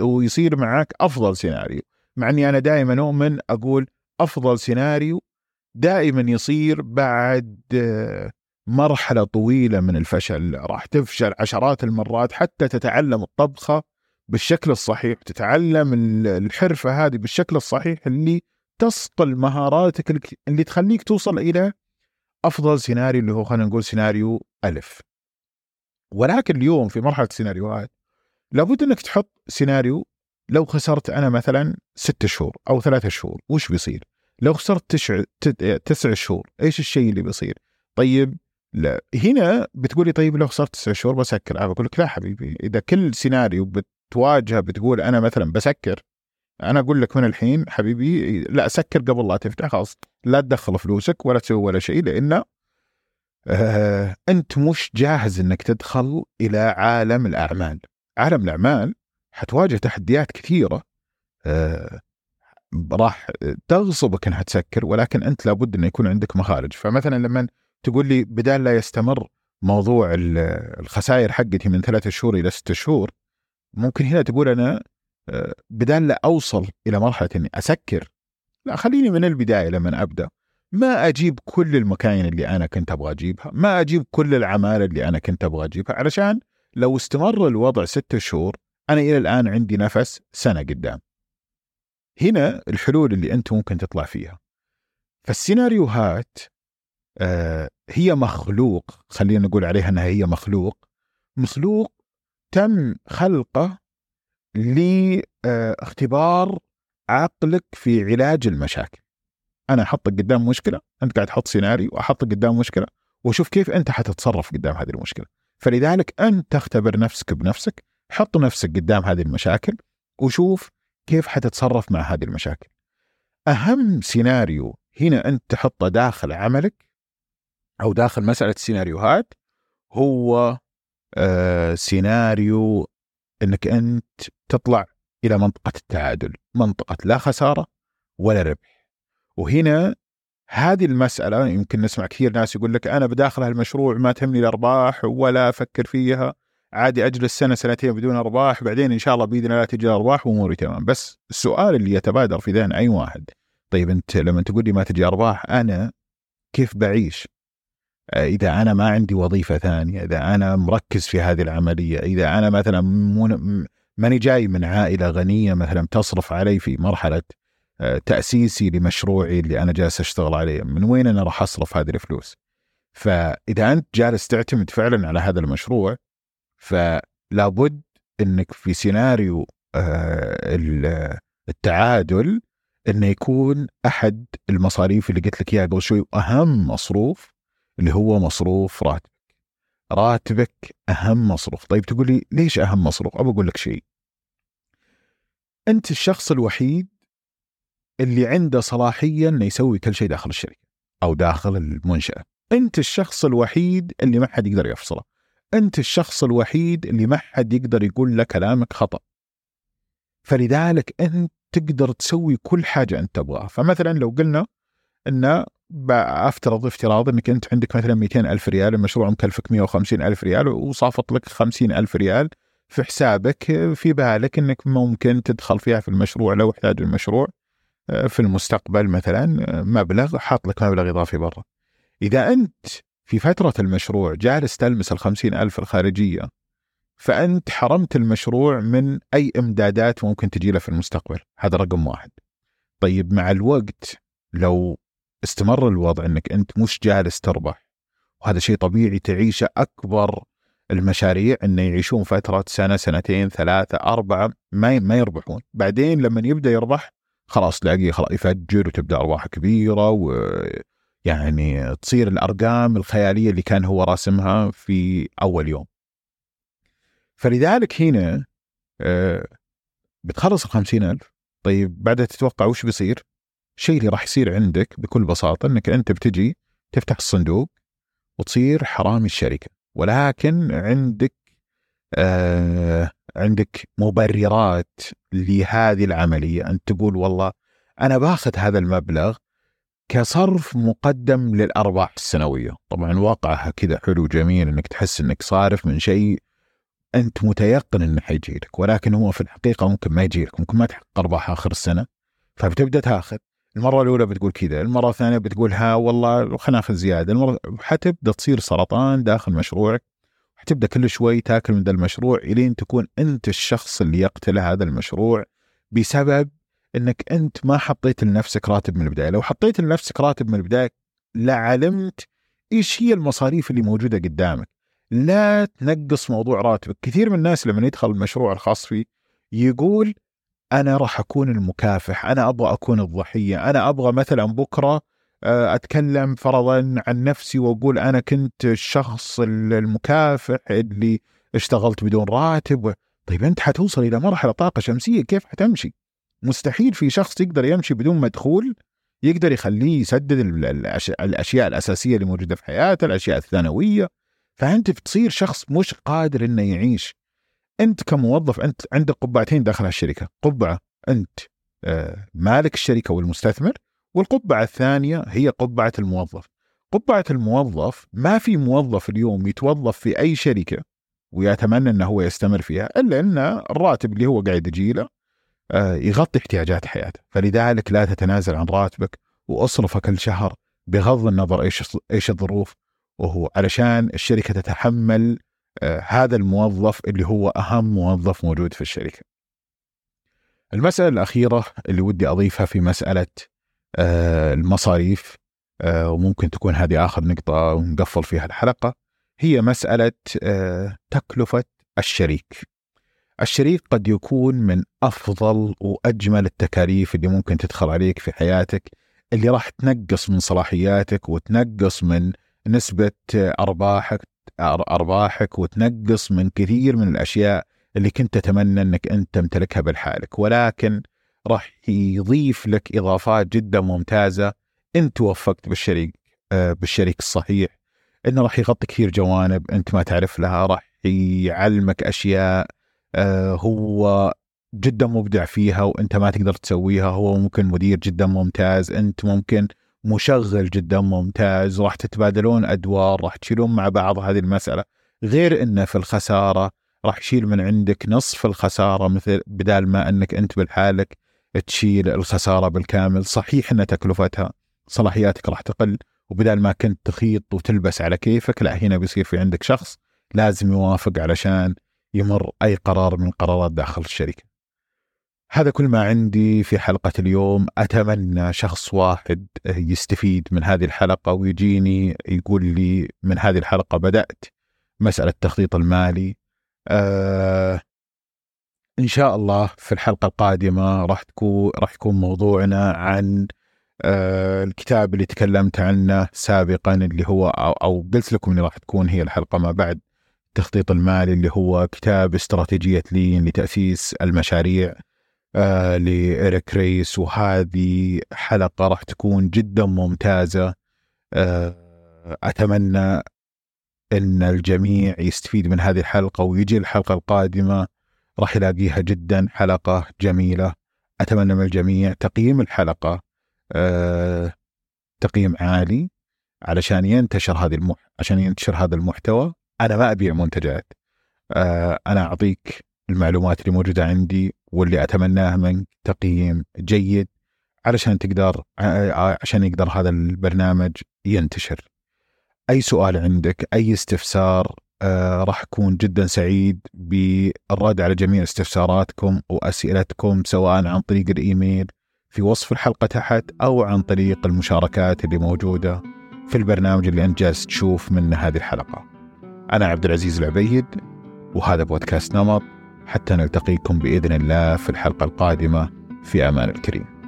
ويصير معك أفضل سيناريو. مع إني أنا دائما أؤمن أقول أفضل سيناريو دائما يصير بعد مرحلة طويلة من الفشل. راح تفشل عشرات المرات حتى تتعلم الطبخة بالشكل الصحيح تتعلم الحرفة هذه بالشكل الصحيح اللي تصقل مهاراتك اللي تخليك توصل إلى أفضل سيناريو اللي هو خلينا نقول سيناريو ألف. ولكن اليوم في مرحلة السيناريوهات لابد إنك تحط سيناريو لو خسرت أنا مثلا ست شهور أو ثلاثة شهور وش بيصير؟ لو خسرت تسع تسع شهور إيش الشيء اللي بيصير؟ طيب لا هنا بتقول لي طيب لو خسرت تسع شهور بسكر أنا بقول لك لا حبيبي إذا كل سيناريو بتواجهه بتقول أنا مثلا بسكر أنا أقول لك من الحين حبيبي لا سكر قبل لا تفتح خلاص لا تدخل فلوسك ولا تسوي ولا شيء لأن آه أنت مش جاهز إنك تدخل إلى عالم الأعمال عالم الأعمال حتواجه تحديات كثيرة. آه راح تغصبك إنها تسكر ولكن أنت لابد إنه يكون عندك مخارج. فمثلا لما تقول لي بدال لا يستمر موضوع الخسائر حقتي من ثلاثة شهور إلى ستة شهور ممكن هنا تقول أنا آه، بدال لا أوصل إلى مرحلة إني أسكر لا خليني من البداية لما أبدأ. ما أجيب كل المكاين اللي أنا كنت أبغى أجيبها ما أجيب كل العمالة اللي أنا كنت أبغى أجيبها علشان لو استمر الوضع ستة شهور أنا إلى الآن عندي نفس سنة قدام. هنا الحلول اللي أنت ممكن تطلع فيها. فالسيناريوهات آه هي مخلوق خلينا نقول عليها إنها هي مخلوق. مخلوق تم خلقه لاختبار عقلك في علاج المشاكل. أنا أحطك قدام مشكلة أنت قاعد تحط سيناريو واحطك قدام مشكلة وشوف كيف أنت حتتصرف قدام هذه المشكلة. فلذلك أنت تختبر نفسك بنفسك حط نفسك قدام هذه المشاكل وشوف كيف حتتصرف مع هذه المشاكل. أهم سيناريو هنا أنت تحطه داخل عملك أو داخل مسألة السيناريوهات هو آه سيناريو إنك أنت تطلع إلى منطقة التعادل منطقة لا خسارة ولا ربح. وهنا هذه المسألة يمكن نسمع كثير ناس يقول لك أنا بداخل هالمشروع ما تهمني الأرباح ولا أفكر فيها. عادي أجلس سنة سنتين بدون أرباح بعدين إن شاء الله بإذن الله تجي الأرباح وأموري تمام بس السؤال اللي يتبادر في ذهن أي واحد طيب أنت لما تقول لي ما تجي أرباح أنا كيف بعيش؟ إذا أنا ما عندي وظيفة ثانية، إذا أنا مركز في هذه العملية، إذا أنا مثلا ماني جاي من عائلة غنية مثلا تصرف علي في مرحلة آه، تأسيسي لمشروعي اللي أنا جالس أشتغل عليه، من وين أنا راح أصرف هذه الفلوس؟ فإذا أنت جالس تعتمد فعلا على هذا المشروع فلا بد إنك في سيناريو آه، التعادل إنه يكون أحد المصاريف اللي قلت لك إياها قبل شوي اهم مصروف اللي هو مصروف راتبك. راتبك أهم مصروف. طيب تقول لي ليش أهم مصروف؟ ابى أقول لك شيء. أنت الشخص الوحيد اللي عنده صلاحية إنه يسوي كل شيء داخل الشركة أو داخل المنشأة. أنت الشخص الوحيد اللي ما حد يقدر يفصله. أنت الشخص الوحيد اللي ما حد يقدر يقول له كلامك خطأ. فلذلك أنت تقدر تسوي كل حاجة أنت تبغاها. فمثلا لو قلنا إن افترض افتراض إنك أنت عندك مثلا 200 ألف ريال المشروع مكلفك 150 ألف ريال وصافط لك 50 ألف ريال في حسابك في بالك إنك ممكن تدخل فيها في المشروع لو احتاج المشروع في المستقبل مثلا مبلغ حاط لك مبلغ إضافي برا. إذا أنت في فترة المشروع جالس تلمس الخمسين ألف الخارجية. فأنت حرمت المشروع من أي إمدادات ممكن تجي له في المستقبل. هذا رقم واحد. طيب مع الوقت لو استمر الوضع أنك أنت مش جالس تربح وهذا شيء طبيعي تعيشه أكبر المشاريع انه يعيشون فترة سنة سنتين ثلاثة أربعة ما ما يربحون، بعدين لما يبدأ يربح خلاص تلاقيه خلاص يفجر وتبدأ ارباح كبيرة و يعني تصير الأرقام الخيالية اللي كان هو راسمها في أول يوم. فلذلك هنا آه، بتخلص ال 50000 طيب بعدها تتوقع وش بيصير؟ الشيء اللي راح يصير عندك بكل بساطة إنك أنت بتجي تفتح الصندوق وتصير حرامي الشركة ولكن عندك آه عندك مبررات لهذه العملية أنت تقول والله أنا باخذ هذا المبلغ كصرف مقدم للأرباح السنوية، طبعا واقعها كذا حلو جميل إنك تحس إنك صارف من شيء أنت متيقن إنه حيجي لك ولكن هو في الحقيقة ممكن ما يجي لك، ممكن ما تحقق أرباح آخر السنة فبتبدأ تاخذ. المرة الأولى بتقول كذا، المرة الثانية بتقول ها والله خلينا ناخذ زيادة، المرة حتبدأ تصير سرطان داخل مشروعك حتبدأ كل شوي تاكل من ذا المشروع إلين تكون أنت الشخص اللي يقتل هذا المشروع بسبب إنك أنت ما حطيت لنفسك راتب من البداية، لو حطيت لنفسك راتب من البداية لعلمت إيش هي المصاريف اللي موجودة قدامك. لا تنقص موضوع راتبك، كثير من الناس لما يدخل المشروع الخاص فيه يقول أنا راح أكون المكافح، أنا أبغى أكون الضحية، أنا أبغى مثلا بكرة آه، أتكلم فرضا عن نفسي وأقول أنا كنت الشخص المكافح اللي اشتغلت بدون راتب طيب أنت حتوصل إلى مرحلة طاقة شمسية كيف حتمشي؟ مستحيل في شخص يقدر يمشي بدون مدخول يقدر يخليه يسدد الأشياء الأساسية اللي موجودة في حياته، الأشياء الثانوية، فأنت بتصير شخص مش قادر إنه يعيش. أنت كموظف أنت عندك قبعتين داخل الشركة، قبعة أنت آه، مالك الشركة والمستثمر، والقبعة الثانية هي قبعة الموظف. قبعة الموظف ما في موظف اليوم يتوظف في أي شركة ويتمنى إنه هو يستمر فيها إلا إن الراتب اللي هو قاعد يجي له آه، يغطي احتياجات حياته فلذلك لا تتنازل عن راتبك واصرفه كل شهر بغض النظر إيش إيش الظروف وهو علشان الشركة تتحمل آه، هذا الموظف اللي هو أهم موظف موجود في الشركة. المسألة الأخيرة اللي ودي أضيفها في مسألة آه، المصاريف وممكن تكون هذه آخر نقطة ونقفل فيها الحلقة هي مسألة تكلفة الشريك. الشريك قد يكون من أفضل وأجمل التكاليف اللي ممكن تدخل عليك في حياتك اللي راح تنقص من صلاحياتك وتنقص من نسبة أرباحك أرباحك وتنقص من كثير من الأشياء اللي كنت تتمنى إنك أنت تمتلكها بالحالك. ولكن راح يضيف لك إضافات جدا ممتازة انت توفقت بالشريك آه، بالشريك الصحيح. إنه راح يغطي كثير جوانب أنت ما تعرف لها راح يعلمك أشياء هو جدا مبدع فيها وأنت ما تقدر تسويها. هو ممكن مدير جدا ممتاز أنت ممكن مشغل جدا ممتاز. راح تتبادلون أدوار راح تشيلون مع بعض هذه المسألة. غير إنه في الخسارة راح يشيل من عندك نصف الخسارة مثل بدال ما أنك أنت بالحالك تشيل الخسارة بالكامل. صحيح إن تكلفتها صلاحياتك راح تقل وبدال ما كنت تخيط وتلبس على كيفك لا هنا بيصير في عندك شخص لازم يوافق علشان يمر أي قرار من قرارات داخل الشركة. هذا كل ما عندي في حلقة اليوم، أتمنى شخص واحد يستفيد من هذه الحلقة ويجيني يقول لي من هذه الحلقة بدأت مسألة التخطيط المالي. آه إن شاء الله في الحلقة القادمة راح تكون راح يكون موضوعنا عن آه الكتاب اللي تكلمت عنه سابقا اللي هو أو, قلت لكم اني راح تكون هي الحلقة ما بعد التخطيط المالي اللي هو كتاب استراتيجية لين لتأسيس المشاريع. آه لإيريك ريس وهذه حلقة راح تكون جدا ممتازة. آه أتمنى أن الجميع يستفيد من هذه الحلقة ويجي الحلقة القادمة. راح يلاقيها جدا حلقة جميلة. أتمنى من الجميع تقييم الحلقة. آه تقييم عالي علشان ينتشر هذه المح... عشان ينتشر هذا المحتوى. أنا ما أبيع منتجات آه، أنا أعطيك المعلومات اللي موجودة عندي واللي أتمناها منك تقييم جيد علشان تقدر عشان يقدر هذا البرنامج ينتشر أي سؤال عندك أي استفسار آه راح أكون جدا سعيد بالرد على جميع استفساراتكم وأسئلتكم سواء عن طريق الإيميل في وصف الحلقة تحت أو عن طريق المشاركات اللي موجودة في البرنامج اللي انت جالس تشوف منه هذه الحلقة. أنا عبد العزيز العبيد وهذا بودكاست نمط حتى نلتقيكم بإذن الله في الحلقة القادمة. في أمان الكريم.